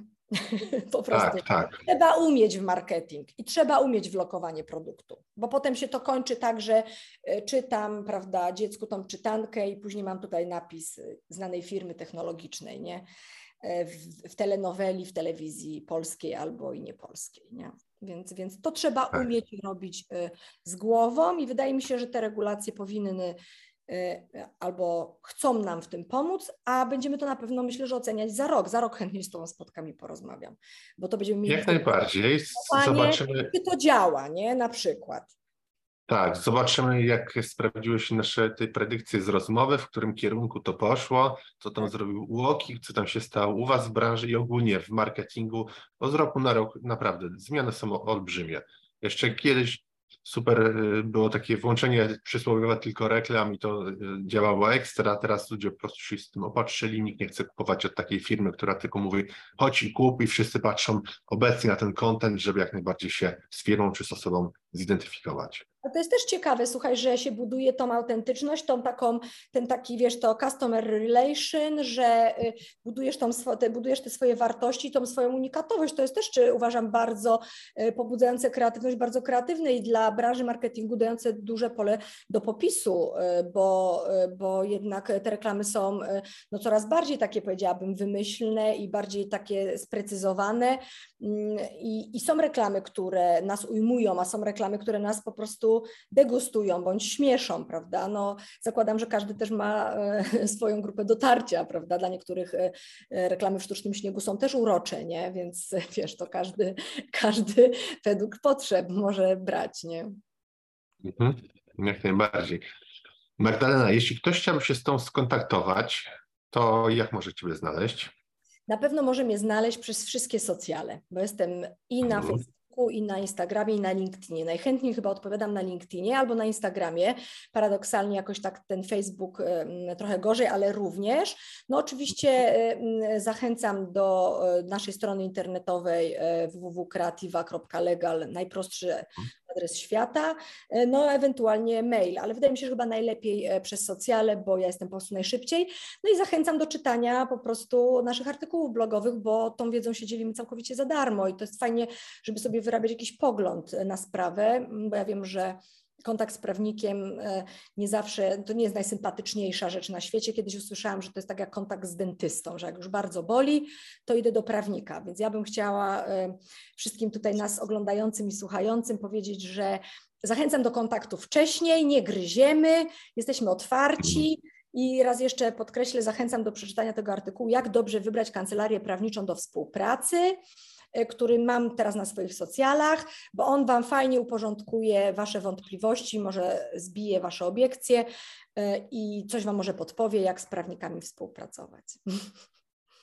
Po prostu. Tak, tak. Trzeba umieć w marketing i trzeba umieć w lokowanie produktu, bo potem się to kończy tak, że e, czytam, prawda, dziecku tą czytankę i później mam tutaj napis e, znanej firmy technologicznej, nie? E, w, w telenoweli, w telewizji polskiej albo i niepolskiej, nie? Więc, więc to trzeba tak. umieć robić z głową i wydaje mi się, że te regulacje powinny albo chcą nam w tym pomóc, a będziemy to na pewno, myślę, że oceniać za rok. Za rok chętnie z Tobą spotkam i porozmawiam, bo to będziemy mieli... Jak najbardziej. Zobaczymy... Czy to działa, nie? Na przykład. Tak, zobaczymy, jak sprawdziły się nasze te predykcje z rozmowy, w którym kierunku to poszło, co tam tak. zrobił Łoki, co tam się stało u Was w branży i ogólnie w marketingu, bo z roku na rok naprawdę zmiany są olbrzymie. Jeszcze kiedyś super y, było takie włączenie przysłowiowe tylko reklam i to y, działało ekstra. Teraz ludzie po prostu się z tym opatrzyli. Nikt nie chce kupować od takiej firmy, która tylko mówi chodź i kup i wszyscy patrzą obecnie na ten content, żeby jak najbardziej się z firmą czy z osobą zidentyfikować. To jest też ciekawe, słuchaj, że się buduje tą autentyczność, tą taką, ten taki, wiesz, to customer relation, że y, budujesz, tą, te, budujesz te swoje wartości, tą swoją unikatowość. To jest też, czy uważam, bardzo y, pobudzające kreatywność, bardzo kreatywne i dla branży marketingu dające duże pole do popisu, y, bo, bo jednak te reklamy są no, coraz bardziej takie, powiedziałabym, wymyślne i bardziej takie sprecyzowane mm, i, i są reklamy, które nas ujmują, a są reklamy, które nas po prostu degustują bądź śmieszą, prawda? No, zakładam, że każdy też ma e, *laughs* swoją grupę dotarcia, prawda? Dla niektórych e, e, reklamy w sztucznym śniegu są też urocze, nie? Więc *laughs* wiesz, to każdy, *laughs* każdy według potrzeb może brać, nie? Mhm, jak najbardziej. Magdalena, jeśli ktoś chciałby się z tą skontaktować, to jak może Ciebie znaleźć? Na pewno może mnie znaleźć przez wszystkie socjale, bo jestem i na mhm. Facebooku, Facebooku i na Instagramie i na LinkedInie. Najchętniej chyba odpowiadam na LinkedInie albo na Instagramie. Paradoksalnie jakoś tak ten Facebook trochę gorzej, ale również. No oczywiście zachęcam do e, naszej strony internetowej e, www.creativa.legal, najprostszy adres świata, e, no ewentualnie mail, ale wydaje mi się, że chyba najlepiej przez socjale, bo ja jestem po prostu najszybciej. No i zachęcam do czytania po prostu naszych artykułów blogowych, bo tą wiedzą się dzielimy całkowicie za darmo i to jest fajnie, żeby sobie wyrabiać jakiś pogląd na sprawę, bo ja wiem, że kontakt z prawnikiem e, nie zawsze, to nie jest najsympatyczniejsza rzecz na świecie. Kiedyś usłyszałam, że to jest tak jak kontakt z dentystą, że jak już bardzo boli, to idę do prawnika. Więc ja bym chciała e, wszystkim tutaj nas oglądającym i słuchającym powiedzieć, że zachęcam do kontaktu wcześniej, nie gryziemy, jesteśmy otwarci. I raz jeszcze podkreślę, zachęcam do przeczytania tego artykułu, jak dobrze wybrać kancelarię prawniczą do współpracy. E, który mam teraz na swoich socjalach, bo on Wam fajnie uporządkuje Wasze wątpliwości, może zbije Wasze obiekcje e, i coś Wam może podpowie, jak z prawnikami współpracować.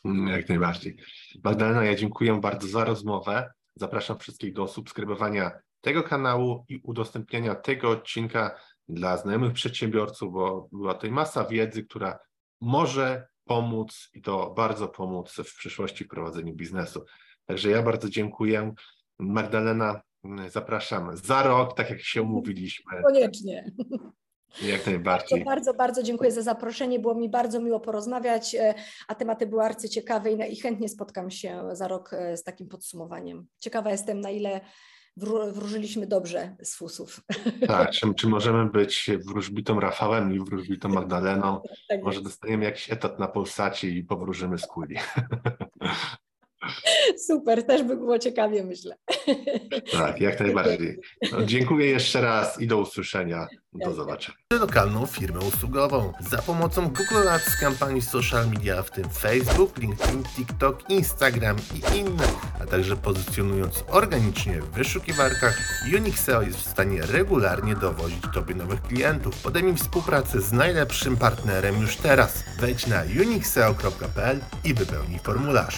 Mm, jak najbardziej. Magdalena, ja dziękuję bardzo za rozmowę. Zapraszam wszystkich do subskrybowania tego kanału i udostępniania tego odcinka dla znajomych przedsiębiorców, bo była tutaj masa wiedzy, która może pomóc i to bardzo pomóc w przyszłości w prowadzeniu biznesu. Także ja bardzo dziękuję. Magdalena, zapraszam za rok, tak jak się umówiliśmy. Koniecznie. Jak najbardziej. Bardzo, bardzo, bardzo dziękuję za zaproszenie. Było mi bardzo miło porozmawiać, e, a tematy były arcyciekawe i, i chętnie spotkam się za rok e, z takim podsumowaniem. Ciekawa jestem, na ile wróżyliśmy dobrze z fusów. Tak, czy, czy możemy być wróżbitą Rafałem i wróżbitą Magdaleną? Tak Może dostaniemy jakiś etat na Polsacie i powróżymy z kuli. *laughs* Super, też by było ciekawie, myślę. Tak, jak najbardziej. No, dziękuję jeszcze raz i do usłyszenia. Do zobaczenia. Lokalną firmę usługową za pomocą Google Ads kampanii social media, w tym Facebook, LinkedIn, TikTok, Instagram i inne, a także pozycjonując organicznie w wyszukiwarkach, Unixeo jest w stanie regularnie dowozić Tobie nowych klientów. Podejmij współpracę z najlepszym partnerem już teraz. Wejdź na unixeo.pl i wypełnij formularz.